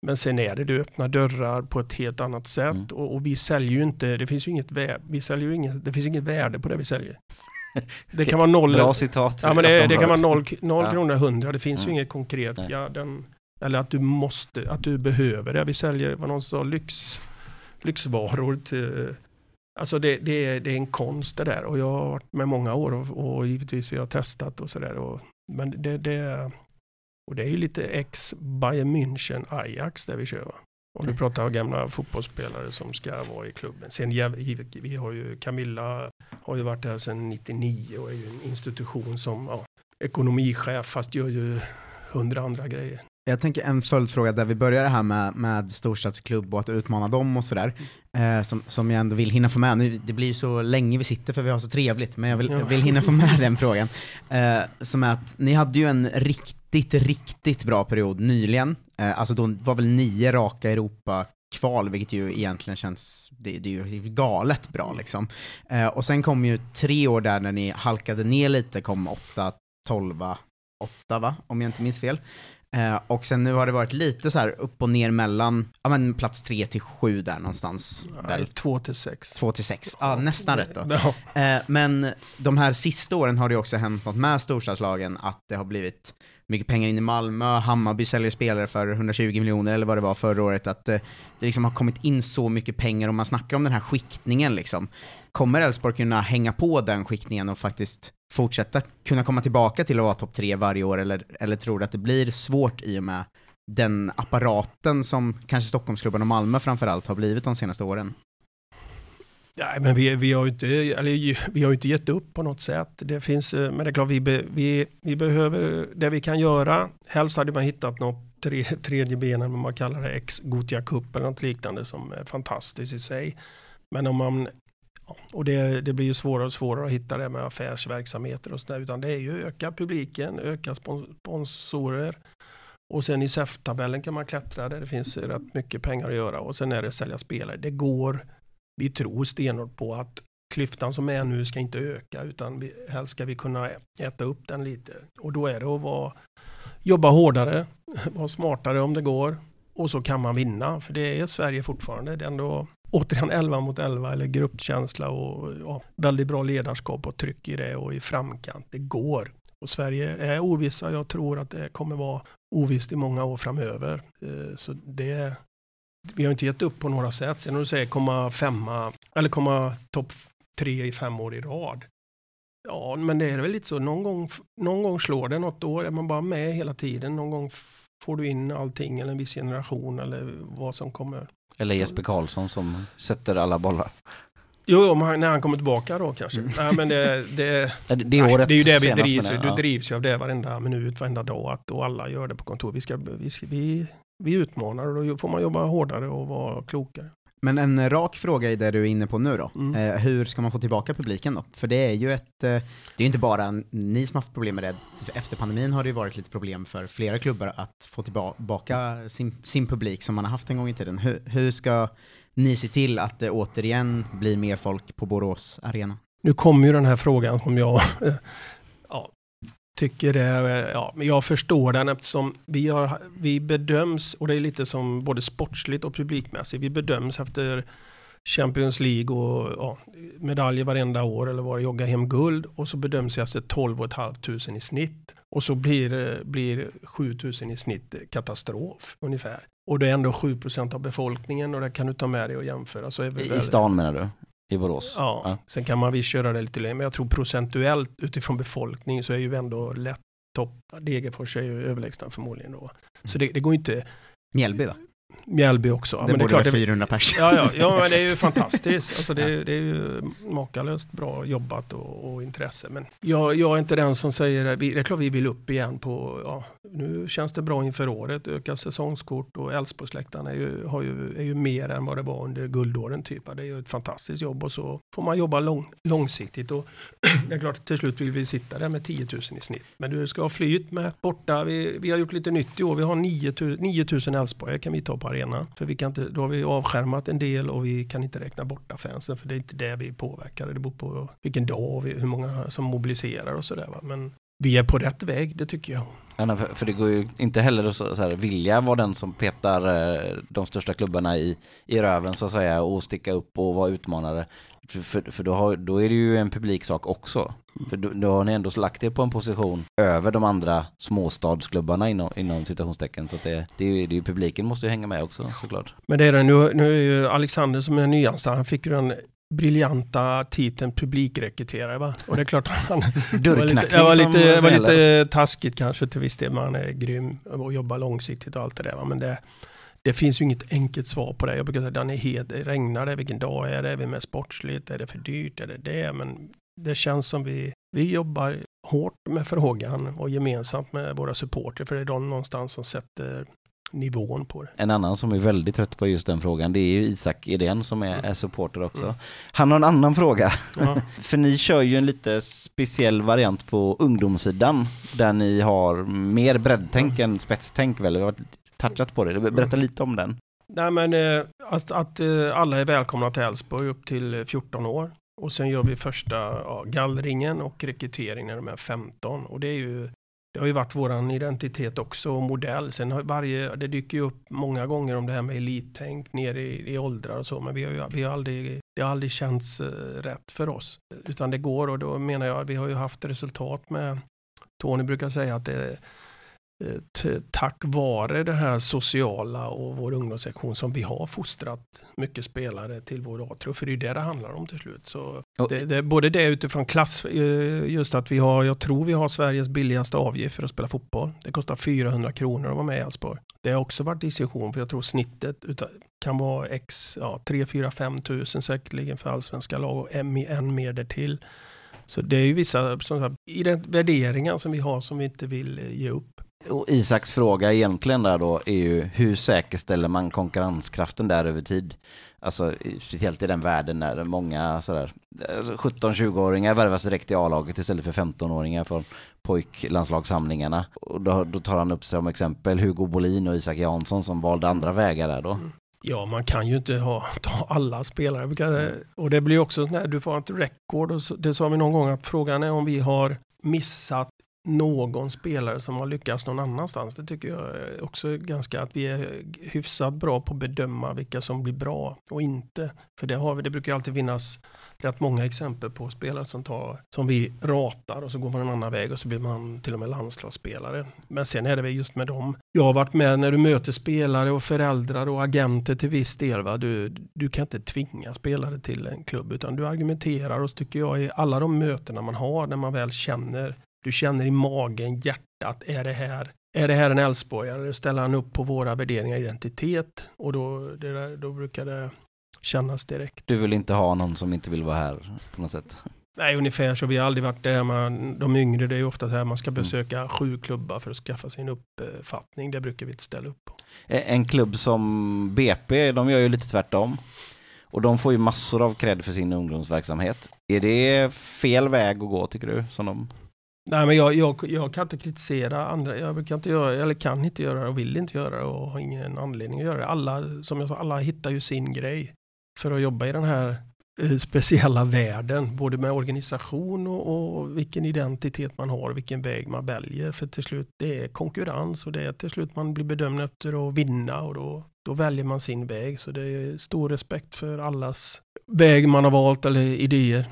Men sen är det, du öppnar dörrar på ett helt annat sätt. Mm. Och, och, vi säljer ju inte, det finns ju inget, vi säljer ju inget, det finns inget värde på det vi säljer. Det kan vara noll. Bra citat. Ja, men det, det kan vara noll, noll ja. kronor, hundra. Det finns mm. ju inget konkret. Ja, den, eller att du måste, att du behöver det. Vi säljer, vad någon sa, lyx, lyxvaror till Alltså det, det, är, det är en konst det där och jag har varit med många år och, och givetvis vi har testat och sådär. Men det, det, och det är ju lite ex Bayern München Ajax där vi kör. Om du pratar om gamla fotbollsspelare som ska vara i klubben. Sen vi har ju Camilla har ju varit där sedan 99 och är ju en institution som ja, ekonomichef fast gör ju hundra andra grejer. Jag tänker en följdfråga där vi börjar här med, med storstadsklubb och att utmana dem och sådär. Eh, som, som jag ändå vill hinna få med. Nu, det blir ju så länge vi sitter för vi har så trevligt, men jag vill, ja. vill hinna få med den frågan. Eh, som är att ni hade ju en riktigt, riktigt bra period nyligen. Eh, alltså då var väl nio raka Europa kval, vilket ju egentligen känns, det, det är ju galet bra liksom. Eh, och sen kom ju tre år där när ni halkade ner lite, kom åtta, tolva, åtta va, om jag inte minns fel. Eh, och sen nu har det varit lite så här upp och ner mellan, ja men plats tre till sju där någonstans. Nej, två till sex. Två till sex, ja nästan rätt då. Ja. Eh, men de här sista åren har det också hänt något med storstadslagen, att det har blivit mycket pengar in i Malmö, Hammarby säljer spelare för 120 miljoner eller vad det var förra året, att eh, det liksom har kommit in så mycket pengar och man snackar om den här skiktningen liksom. Kommer Elfsborg kunna hänga på den skiktningen och faktiskt fortsätta kunna komma tillbaka till att vara topp tre varje år, eller, eller tror du att det blir svårt i och med den apparaten som kanske Stockholmsklubben och Malmö framförallt har blivit de senaste åren? Nej, men vi, vi, har ju inte, eller, vi har inte gett upp på något sätt. Det finns, eh, men det är klart, vi, be, vi, vi behöver det vi kan göra. Helst hade man hittat något tre, tredje benen, vad man kallar det, ex Gotia Cup eller något liknande som är fantastiskt i sig. Men om man, och det, det blir ju svårare och svårare att hitta det med affärsverksamheter och sådär, utan det är ju öka publiken, öka sponsorer. Och sen i SEF-tabellen kan man klättra där det finns rätt mycket pengar att göra och sen är det sälja spelare. Det går vi tror stenhårt på att klyftan som är nu ska inte öka utan vi, helst ska vi kunna äta upp den lite. Och då är det att vara, jobba hårdare, vara smartare om det går och så kan man vinna. För det är Sverige fortfarande. Det är ändå återigen 11 mot 11 eller gruppkänsla och ja, väldigt bra ledarskap och tryck i det och i framkant. Det går. Och Sverige är ovissa. Jag tror att det kommer vara ovisst i många år framöver. Eh, så det, vi har inte gett upp på några sätt. Sen om du säger komma femma eller komma topp tre i fem år i rad. Ja, men det är väl lite så. Någon gång, någon gång slår det något år. Är man bara med hela tiden. Någon gång får du in allting eller en viss generation eller vad som kommer. Eller Jesper Karlsson som sätter alla bollar. Jo, när han kommer tillbaka då kanske. Mm. Nej, men det, det, det, det, nej, det är ju det vi drivs ja. Du drivs ju av det varenda minut, varenda dag. Att, och alla gör det på kontor. Vi, ska, vi, vi, vi utmanar och då får man jobba hårdare och vara klokare. Men en rak fråga i det du är inne på nu då. Mm. Eh, hur ska man få tillbaka publiken då? För det är ju ett, eh, det är ju inte bara ni som har haft problem med det. Efter pandemin har det ju varit lite problem för flera klubbar att få tillbaka sin, sin publik som man har haft en gång i tiden. Hur, hur ska ni se till att det återigen blir mer folk på Borås Arena? Nu kommer ju den här frågan som jag ja, tycker är, ja, jag förstår den eftersom vi, har, vi bedöms, och det är lite som både sportsligt och publikmässigt, vi bedöms efter Champions League och ja, medaljer varenda år eller var det jogga hem guld och så bedöms jag efter 12 500 i snitt och så blir, det- blir 7000 i snitt katastrof ungefär. Och det är ändå 7% av befolkningen och det kan du ta med dig och jämföra. Så är vi I, väl- stan menar du? I Borås? Ja, sen kan man visst köra det lite längre, men jag tror procentuellt utifrån befolkning så är ju ändå lätt topp. Degerfors är ju överlägsna förmodligen då. Så det, det går inte, Mjällby va? Mjällby också. Det men borde klart vara det- 400 pers. Ja, ja, ja, men det är ju fantastiskt. Alltså det, det är ju makalöst bra jobbat och, och intresse. Men jag, jag är inte den som säger, vi- det är klart vi vill upp igen på, ja, nu känns det bra inför året, öka säsongskort och Älvsborgsläktaren är ju, har ju, är ju mer än vad det var under guldåren typ. Det är ju ett fantastiskt jobb och så får man jobba lång, långsiktigt och det är klart till slut vill vi sitta där med 10 000 i snitt. Men du ska ha flyt med borta, vi, vi har gjort lite nytt i år, vi har 9 000 9 000 Älvsborgare kan vi ta på arenan. För vi kan inte, då har vi avskärmat en del och vi kan inte räkna borta fansen för det är inte det vi påverkar. Det beror på vilken dag och hur många som mobiliserar och sådär. va. Men vi är på rätt väg, det tycker jag. Ja, nej, för, för det går ju inte heller att så, så här, vilja vara den som petar eh, de största klubbarna i, i röven så att säga och sticka upp och vara utmanare. För, för, då, har, då är det ju en publiksak också. För då, då har ni ändå lagt er på en position över de andra småstadsklubbarna inom, inom citationstecken. Så det, det, är ju, det är ju, publiken måste ju hänga med också såklart. Men det är det, nu, nu är ju Alexander som är nyanställd, han fick ju den briljanta titeln publikrekryterare va? Och det är klart att han... Det var lite, var lite, var lite taskigt kanske till viss del, men han är grym och jobbar långsiktigt och allt det där. Va? Men det, det finns ju inget enkelt svar på det. Jag brukar säga den är het, regnar det, vilken dag är det, är vi med sportsligt, är det för dyrt, är det det? Men det känns som vi, vi jobbar hårt med frågan och gemensamt med våra supporter, för det är de någonstans som sätter nivån på det. En annan som är väldigt trött på just den frågan, det är ju Isak Edén som är, är supporter också. Han har en annan fråga. Ja. För ni kör ju en lite speciell variant på ungdomssidan, där ni har mer breddtänk än spetstänk väl? Vi har touchat på det. Berätta lite om den. Nej men eh, att, att eh, alla är välkomna till Älvsborg upp till eh, 14 år. Och sen gör vi första ja, gallringen och rekryteringen när de är 15. Och det är ju det har ju varit våran identitet också och modell. Sen har varje, det dyker ju upp många gånger om det här med elittänk ner i, i åldrar och så. Men vi har ju vi har aldrig, det har aldrig känts eh, rätt för oss. Utan det går och då menar jag, vi har ju haft resultat med Tony brukar säga att det är eh, tack vare det här sociala och vår ungdomssektion som vi har fostrat mycket spelare till vår A-trupp. För det är ju det det handlar om till slut. Så det, det, både det utifrån klass, eh, just att vi har, jag tror vi har Sveriges billigaste avgift för att spela fotboll. Det kostar 400 kronor att vara med i Elfsborg. Det har också varit diskussion, för jag tror snittet kan vara x, ja, 3, 4, 5 tusen säkerligen för allsvenska lag och än, än mer därtill. Så det är ju vissa sådana här värderingar som vi har som vi inte vill eh, ge upp. Och Isaks fråga egentligen där då är ju hur säkerställer man konkurrenskraften där över tid? Alltså speciellt i den världen när många sådär alltså 17-20-åringar värvas direkt i A-laget istället för 15-åringar från pojklandslagssamlingarna. Och då, då tar han upp som exempel Hugo Bolin och Isak Jansson som valde andra vägar där då. Ja, man kan ju inte ha, ta alla spelare. Och det blir också sån här, du får ett rekord. Och så, det sa vi någon gång att frågan är om vi har missat någon spelare som har lyckats någon annanstans. Det tycker jag är också ganska att vi är hyfsat bra på att bedöma vilka som blir bra och inte. För det, har vi, det brukar ju alltid finnas rätt många exempel på spelare som, tar, som vi ratar och så går man en annan väg och så blir man till och med landslagsspelare. Men sen är det väl just med dem. Jag har varit med när du möter spelare och föräldrar och agenter till viss del. Va? Du, du kan inte tvinga spelare till en klubb utan du argumenterar och så tycker jag i alla de mötena man har när man väl känner du känner i magen, hjärtat, är det här, är det här en Elfsborgare eller ställer han upp på våra värderingar och identitet? Och då, det då brukar det kännas direkt. Du vill inte ha någon som inte vill vara här på något sätt? Nej, ungefär så. Vi har aldrig varit där med de yngre. Det är ju ofta så här man Mm. ska besöka sju klubbar för att skaffa sin uppfattning. Det brukar vi inte ställa upp på. En klubb som BP, de gör ju lite tvärtom. Och de får ju massor av cred för sin ungdomsverksamhet. Är det fel väg att gå tycker du? Som de... Nej, men jag, jag, jag kan inte kritisera andra. Jag brukar inte göra, eller kan inte göra det och vill inte göra det och har ingen anledning att göra det. Alla, som jag sa, alla hittar ju sin grej för att jobba i den här eh, speciella världen. Både med organisation och, och vilken identitet man har, vilken väg man väljer. För till slut, det är konkurrens och det är till slut man blir bedömd efter att vinna och då, då väljer man sin väg. Så det är stor respekt för allas väg man har valt eller idéer.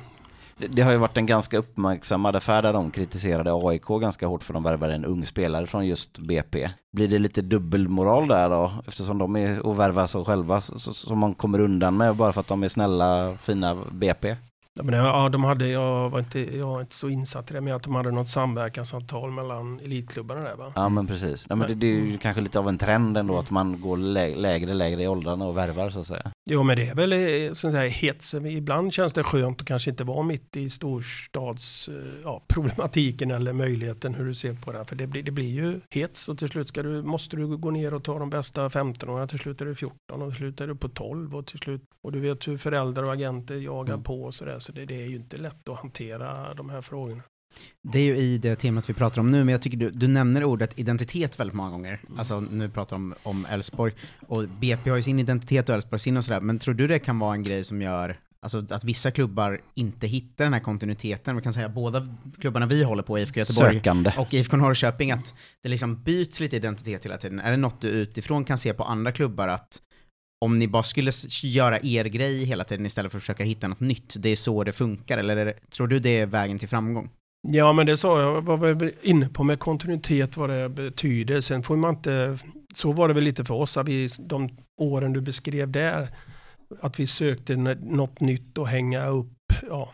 Det, har ju varit en ganska uppmärksammad affär där de kritiserade AIK ganska hårt för de värvade en ung spelare från just BP. Blir det lite dubbelmoral där då? Eftersom de är och värvar så själva som man kommer undan med bara för att de är snälla, fina BP. Ja, men, ja, de hade, jag, var inte, jag var inte så insatt i det, men att de hade något samverkansavtal mellan elitklubbarna där va? Ja men precis. Ja, men det, det är ju kanske lite av en trend ändå att man går lä lägre lägre i åldrarna och värvar så att säga. Jo men det är väl eh, sån här hets. Ibland känns det skönt att kanske inte vara mitt i storstads eh, ja, eller möjligheten hur du ser på det. För det blir, det blir ju hets och till slut ska du, måste du gå ner och ta de bästa 15 åringarna. Till slut är du 14 och till slut är du på 12 och till slut och du vet hur föräldrar och agenter jagar Mm. på och sådär. Så det, det är ju inte lätt att hantera de här frågorna. Det är ju i det temat vi pratar om nu, men jag tycker du, du nämner ordet identitet väldigt många gånger. Mm. Alltså nu pratar vi om, om Elfsborg, och BP har ju sin identitet och Elfsborg sin och sådär, men tror du det kan vara en grej som gör Alltså att vissa klubbar inte hittar den här kontinuiteten, vi kan säga båda klubbarna vi håller på, IFK Göteborg Sökande. och IFK Norrköping, att det liksom byts lite identitet hela tiden. Är det något du utifrån kan se på andra klubbar att om ni bara skulle göra er grej hela tiden istället för att försöka hitta något nytt, det är så det funkar, eller det, tror du det är vägen till framgång? Ja, men det sa jag, var väl inne på med kontinuitet vad det betyder. Sen får man inte, så var det väl lite för oss, att vi, de åren du beskrev där, att vi sökte något nytt att hänga upp ja,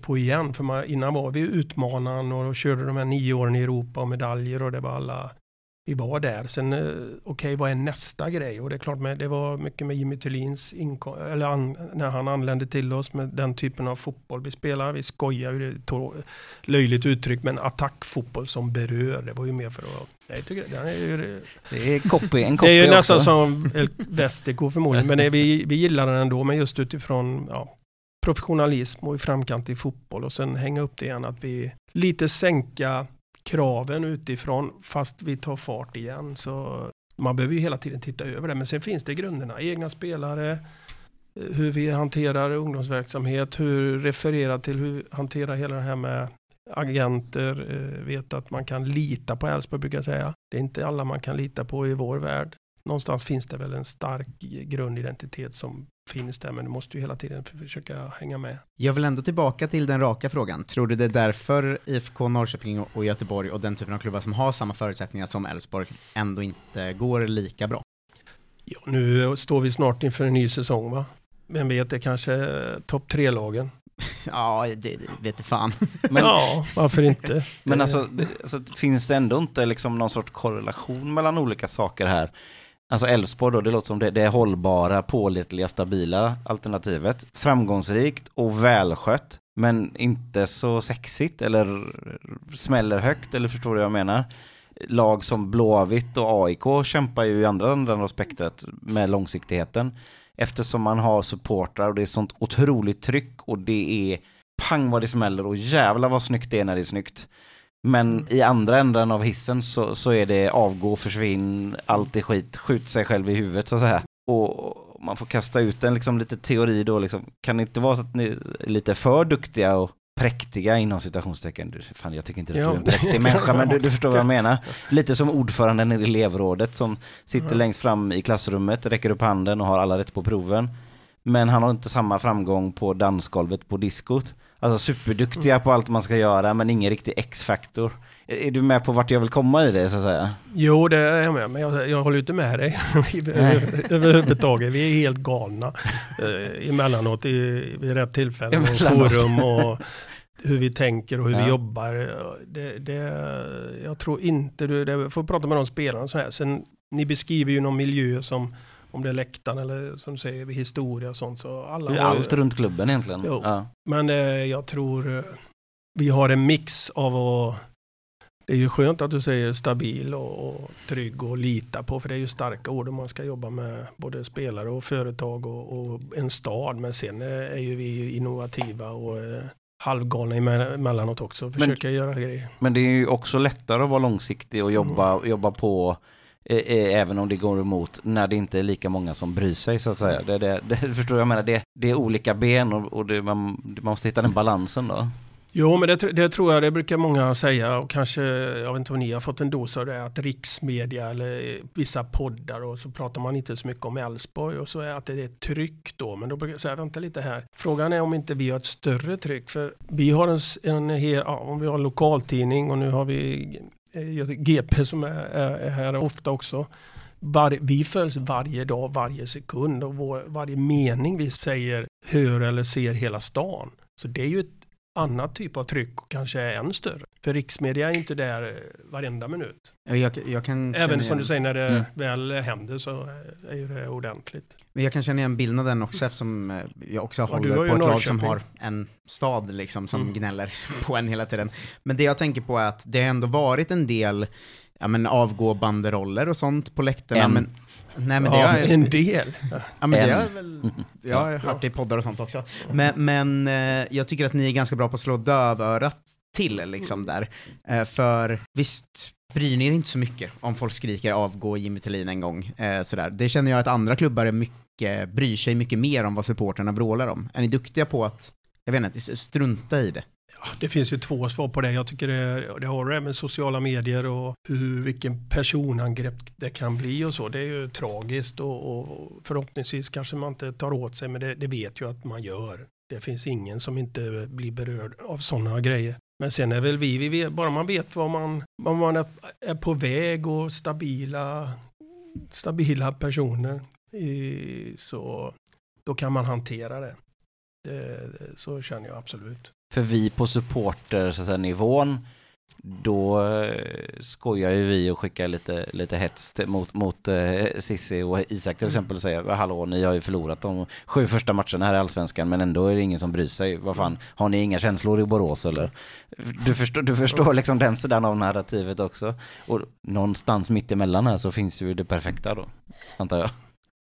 på igen. För man, innan var vi utmanaren och körde de här nio åren i Europa och medaljer och det var alla, vi var där. Sen, eh, okej, vad är nästa grej? Och det är klart, med, det var mycket med Jimmy Thulins inkom, eller an, när han anlände till oss med den typen av fotboll vi spelar. Vi skojar ju, det löjligt uttryck, men attackfotboll som berör, det var ju mer för att, jag tycker, den är ju, Det är copy, en det copy är ju nästan också. som El Västerko förmodligen, men det, vi, vi gillar den ändå, men just utifrån ja, professionalism och i framkant i fotboll och sen hänga upp det igen att vi lite sänka kraven utifrån fast vi tar fart igen. Så man behöver ju hela tiden titta över det, men sen finns det grunderna, egna spelare, eh, hur vi hanterar ungdomsverksamhet, hur referera till hur hantera hela det här med agenter, eh, vet att man kan lita på Elfsborg brukar jag säga. Det är inte alla man kan lita på i vår värld. Någonstans finns det väl en stark grundidentitet som finns där, men du måste ju hela tiden försöka hänga med. Jag vill ändå tillbaka till den raka frågan. Tror du det är därför IFK Norrköping och- Göteborg och den typen av klubbar som har samma förutsättningar som Elfsborg ändå inte går lika bra? Ja, nu står vi snart inför en ny säsong va? Vem vet, det kanske är topp tre-lagen. Ja, det, det vet du fan. Men, Ja, varför inte? men alltså, det, alltså, finns det ändå inte liksom någon sorts korrelation mellan olika saker här? Alltså Elfsborg då, det låter som det, det är hållbara, pålitliga, stabila alternativet. Framgångsrikt och välskött, men inte så sexigt eller smäller högt, eller förstår du vad jag menar? Lag som Blåvitt och AIK kämpar ju i andra änden av spektrat med långsiktigheten. Eftersom man har supportrar och det är sånt otroligt tryck och det är pang vad det smäller och jävla vad snyggt det är när det är snyggt. Men i andra änden av hissen så, så är det avgå, försvinn, allt är skit, skjut sig själv i huvudet så att säga. Och man får kasta ut en liksom lite teori då liksom. Kan det inte vara så att ni är lite för duktiga och präktiga inom citationstecken? Fan jag tycker inte att du är en präktig människa men du, du förstår vad jag menar. Lite som ordföranden i elevrådet som sitter Ja. längst fram i klassrummet, räcker upp handen och har alla rätt på proven. Men han har inte samma framgång på dansgolvet på diskot. Alltså superduktiga på allt man ska göra men ingen riktig X-faktor. Är du med på vart jag vill komma i det så att säga? Jo, det är jag med, men jag, jag håller inte med dig över- överhuvudtaget. Vi är helt galna eh, emellanåt i, vid rätt tillfällen och forum och hur vi tänker och hur Ja. vi jobbar. Det, det, jag tror inte du, det, får prata med de spelarna så här. Sen, ni beskriver ju någon miljö som om det är läktaren eller som du säger historia och sånt. Så alla är har ju- allt runt klubben egentligen. Ja. Men eh, jag tror eh, vi har en mix av att det är ju skönt att du säger stabil och, och trygg och lita på, för det är ju starka ord om man ska jobba med både spelare och företag och, och en stad. Men sen eh, är ju vi innovativa och eh, halvgalna eme- emellanåt också, försöka göra grejer. Men det är ju också lättare att vara långsiktig och jobba, jobba på även om det går emot när det inte är lika många som bryr sig så att säga. Det, det, det, förstår jag menar, det, det är olika ben och, och det, man, man måste hitta den balansen då. Jo, men det, det tror jag, det brukar många säga och kanske, jag vet inte om ni har fått en dos av det, att riksmedia eller vissa poddar och så pratar man inte så mycket om Elfsborg och så är att det är ett tryck då, men då brukar jag säga, vänta lite här. Frågan är om inte vi har ett större tryck, för vi har en, en hel, ja, om vi har en lokaltidning och nu har vi eh, Eh, GP som är, är, är här ofta också. Var, vi följs varje dag, varje sekund och vår, varje mening vi säger hör eller ser hela stan. Så det är ju ett annat typ av tryck och kanske är än större. För riksmedia är inte där eh, varenda minut. Jag, jag Även som igen- du säger när det Mm. väl händer så är ju det ordentligt. Men jag kan känna igen bilden av den också eftersom eh, jag också Ja, håller på ett lag som har en stad liksom som Mm. gnäller på en hela tiden. Men det jag tänker på är att det har ändå varit en del ja, men avgå banderoller och sånt på läktarna. En. Men, nej, men det ja, har, en del. Ja, men det En. har jag väl, jag har hört det i poddar och sånt också. Men, men eh, jag tycker att ni är ganska bra på att slå dövörat till liksom där. Eh, för visst bryr ni er inte så mycket om folk skriker avgå Jimmy Tillin en gång. Eh, sådär. Det känner jag att andra klubbar är mycket, bryr sig mycket mer om vad supporterna vrålar om. Är ni duktiga på att, jag vet inte, strunta i det? Ja, det finns ju två svar på det. Jag tycker det, det har det med sociala medier och hur, vilken personangrepp det kan bli och så. Det är ju tragiskt och, och förhoppningsvis kanske man inte tar åt sig, men det, det vet ju att man gör. Det finns ingen som inte blir berörd av sådana grejer. Men sen är väl vi, vi vet, bara man vet vad man, vad man är, är på väg och stabila, stabila personer i, så då kan man hantera det. det. Så känner jag absolut. För vi på supporter så att säga, nivån, då eh, skojar ju vi och skickar lite, lite hets mot, mot eh, Sissi och Isak till exempel och säger hallå ni har ju förlorat de sju första matcherna här i Allsvenskan men ändå är det ingen som bryr sig. Vad fan, har ni inga känslor i Borås eller? Du förstår, du förstår liksom den sidan av narrativet också. Och någonstans mitt emellan här så finns ju det perfekta då, antar jag.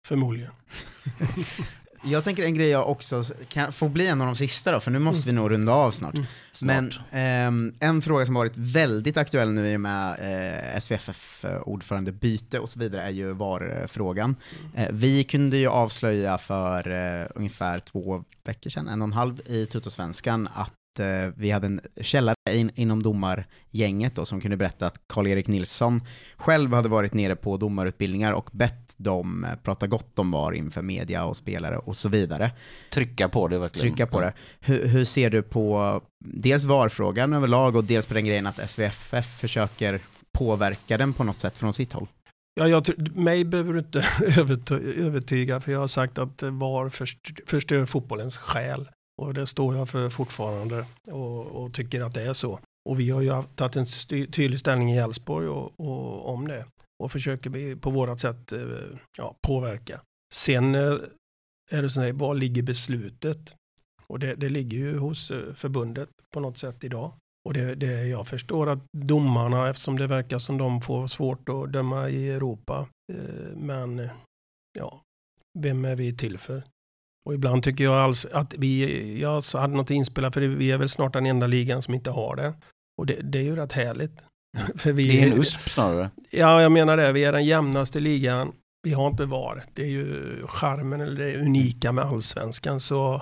Förmodligen. Jag tänker en grej jag också kan få bli en av de sista då, för nu måste vi nog runda av snart. Mm. Men ehm, en fråga som varit väldigt aktuell nu i och med eh, SVFF-ordförandebyte och så vidare är ju VAR-frågan. Eh, vi kunde ju avslöja för eh, ungefär två veckor sedan, en och en halv, i Tuttosvenskan att eh, vi hade en källare in, inom domargänget då, som kunde berätta att Karl-Erik Nilsson själv hade varit nere på domarutbildningar och bett dem eh, prata gott om VAR inför media och spelare och så vidare. Trycka på det verkligen. Trycka på det. Hur, hur ser du på dels VAR-frågan överlag och dels på den grejen att SVFF försöker påverka den på något sätt från sitt håll? Ja, jag, tror- mig behöver du inte överty- övertyga för jag har sagt att VAR först- förstör fotbollens själ. Och det står jag för fortfarande och, och tycker att det är så. Och vi har ju tagit en tydlig ställning i Elfsborg och, och, om det. Och försöker vi på vårat sätt eh, ja, påverka. Sen eh, är det så här, var ligger beslutet? Och det, det ligger ju hos eh, förbundet på något sätt idag. Och det, det jag förstår att domarna, eftersom det verkar som de får svårt att döma i Europa. Men ja, vem är vi till för? Och ibland tycker jag alls att vi, jag hade något inspelat för vi är väl snart den enda ligan som inte har det. Och det, det är ju rätt härligt. för vi, Det är en USP snarare. Ja, jag menar det. Vi är den jämnaste ligan. Vi har inte VAR. Det är ju charmen eller det unika med allsvenskan. Så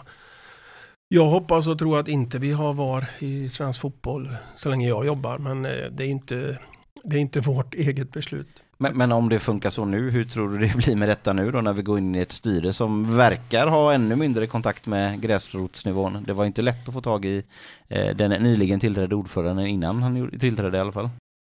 jag hoppas och tror att inte vi har VAR i svensk fotboll så länge jag jobbar. Men eh, det är inte, det är inte vårt eget beslut. Men, men om det funkar så nu, hur tror du det blir med detta nu då när vi går in i ett styre som verkar ha ännu mindre kontakt med gräsrotsnivån? Det var inte lätt att få tag i eh, den nyligen tillträdde ordföranden innan han tillträdde i alla fall.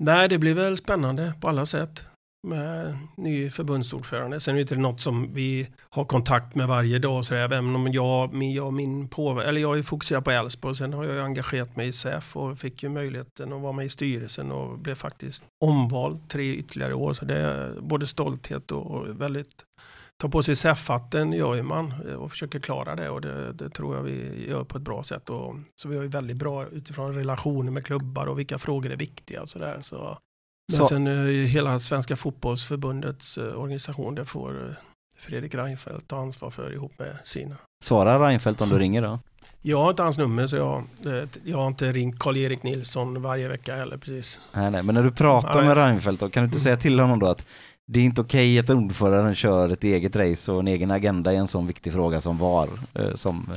Nej, det blir väl spännande på alla sätt med ny förbundsordförande. Sen är det inte något som vi har kontakt med varje dag. Så där. Även om jag, min, jag, min påver- eller jag är fokuserad på Elfsborg. Sen har jag engagerat mig i SEF och fick ju möjligheten att vara med i styrelsen och blev faktiskt omvald tre ytterligare år. Så det är både stolthet och väldigt ta på sig SEF-hatten gör ju man eh, och försöker klara det och det, det, tror jag vi gör på ett bra sätt. Och, så vi har ju väldigt bra utifrån relationer med klubbar och vilka frågor är viktiga och sådär. Så. Men Så- sen eh, hela Svenska fotbollsförbundets eh, organisation, det får eh, Fredrik Reinfeldt ta ansvar för ihop med sina. Svarar Reinfeldt om du ringer då? Jag har inte hans nummer så jag, jag har inte ringt Karl-Erik Nilsson varje vecka heller precis. Nej, nej. Men när du pratar Nej. med Reinfeldt då, kan du inte säga till honom då att det är inte okej att ordföranden kör ett eget race och en egen agenda i en sån viktig fråga som VAR. Som,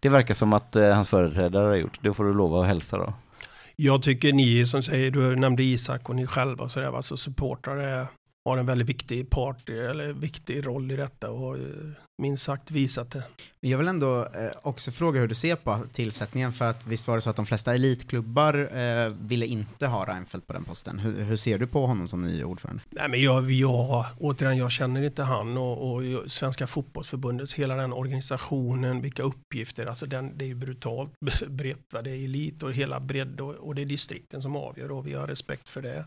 det verkar som att hans företrädare har gjort. Det får du lova att hälsa då. Jag tycker ni som säger, du nämnde Isak och ni själva så sådär, alltså supportrar är, har en väldigt viktig part, eller viktig roll i detta och har eh, minst sagt visat det. Jag vill ändå eh, också fråga hur du ser på tillsättningen, för att visst var det så att de flesta elitklubbar eh, ville inte ha Reinfeldt på den posten. Hur, hur ser du på honom som ny ordförande? Nej men jag, jag, återigen, jag känner inte han och, och Svenska fotbollsförbundets, hela den organisationen, vilka uppgifter, alltså den, det är ju brutalt brett, va? det är elit och hela bredd och, och det är distrikten som avgör och vi har respekt för det.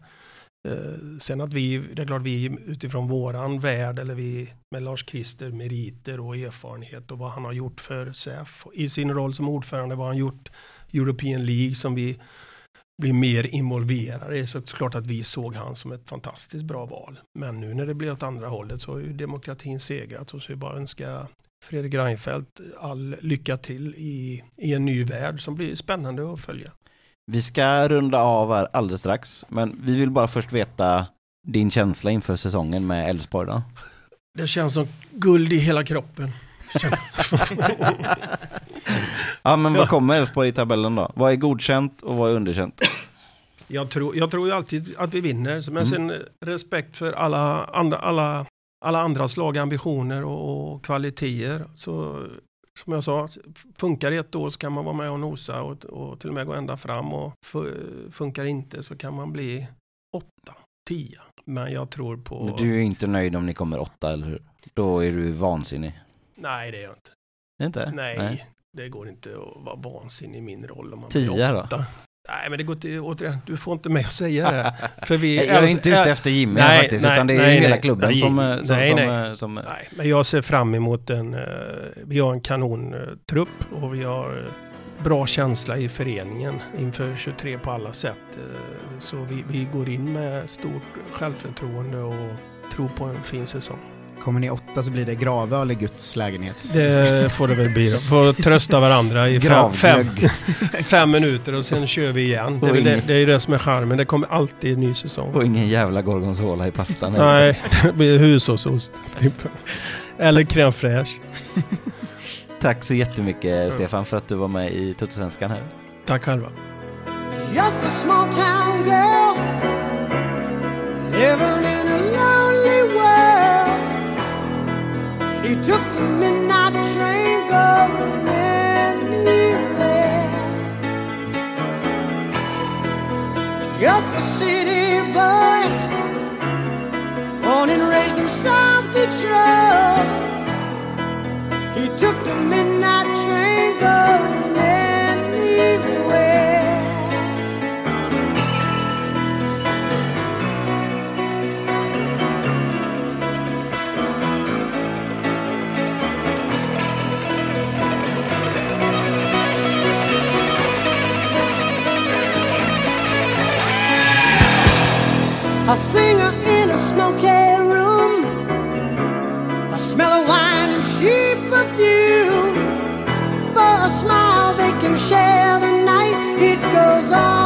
Eh, sen att vi, det är klart vi utifrån våran värld eller vi med Lars-Christer meriter och erfarenhet och vad han har gjort för SEF i sin roll som ordförande, vad han gjort European League som vi blir mer involverade i så är klart att vi såg han som ett fantastiskt bra val. Men nu när det blir åt andra hållet så har ju demokratin segrat och så är bara önskar önska Fredrik Reinfeldt all lycka till i, i en ny värld som blir spännande att följa. Vi ska runda av här alldeles strax, men vi vill bara först veta din känsla inför säsongen med Elfsborg då. Det känns som guld i hela kroppen. Ja, men vad kommer Elfsborg i tabellen då? Vad är godkänt och vad är underkänt? Jag tror, jag tror ju alltid att vi vinner, men Mm. sen respekt för alla andra, alla, alla andras lag, ambitioner och, och kvaliteter. Så som jag sa, funkar det ett år så kan man vara med och nosa och, och till och med gå ända fram och fu- funkar inte så kan man bli åtta, tio. Men jag tror på... Men Du är inte nöjd om ni kommer åtta, eller hur? Då är du vansinnig. Nej, det är jag inte. Inte? Nej, det går inte att vara vansinnig i min roll om man Tio blir åtta. Nej, men det går inte, återigen, du får inte mig att säga det. För vi, Jag är inte ute efter Jimmy nej, faktiskt, nej, utan det är nej, hela nej. klubben Nej, som, eh, som, nej, som, nej. eh, som... Nej, men jag ser fram emot en, eh, vi har en kanontrupp och vi har bra känsla i föreningen inför 23 på alla sätt. Så vi, vi går in med stort självförtroende och tror på en fin säsong. Kommer ni åtta så blir det gravöl i Guds lägenhet. Det får det väl bli då. Får trösta varandra i fem, fem, minuter och sen kör vi igen. Det är, det, det är det som är charmen. Det kommer alltid en ny säsong. Och ingen jävla gorgonzola i pastan. Nej, det blir hushållsost. Eller crème fraîche. Tack så jättemycket Stefan för att du var med i Tuttosvenskan här. Tack själva. Just a small town girl living in a lonely world. She took the midnight train going anywhere. Just a city boy, born and raised in South Detroit. He took the midnight train going A singer in a smoky room. The smell of wine and cheap perfume. For a smile they can share the night. It goes on.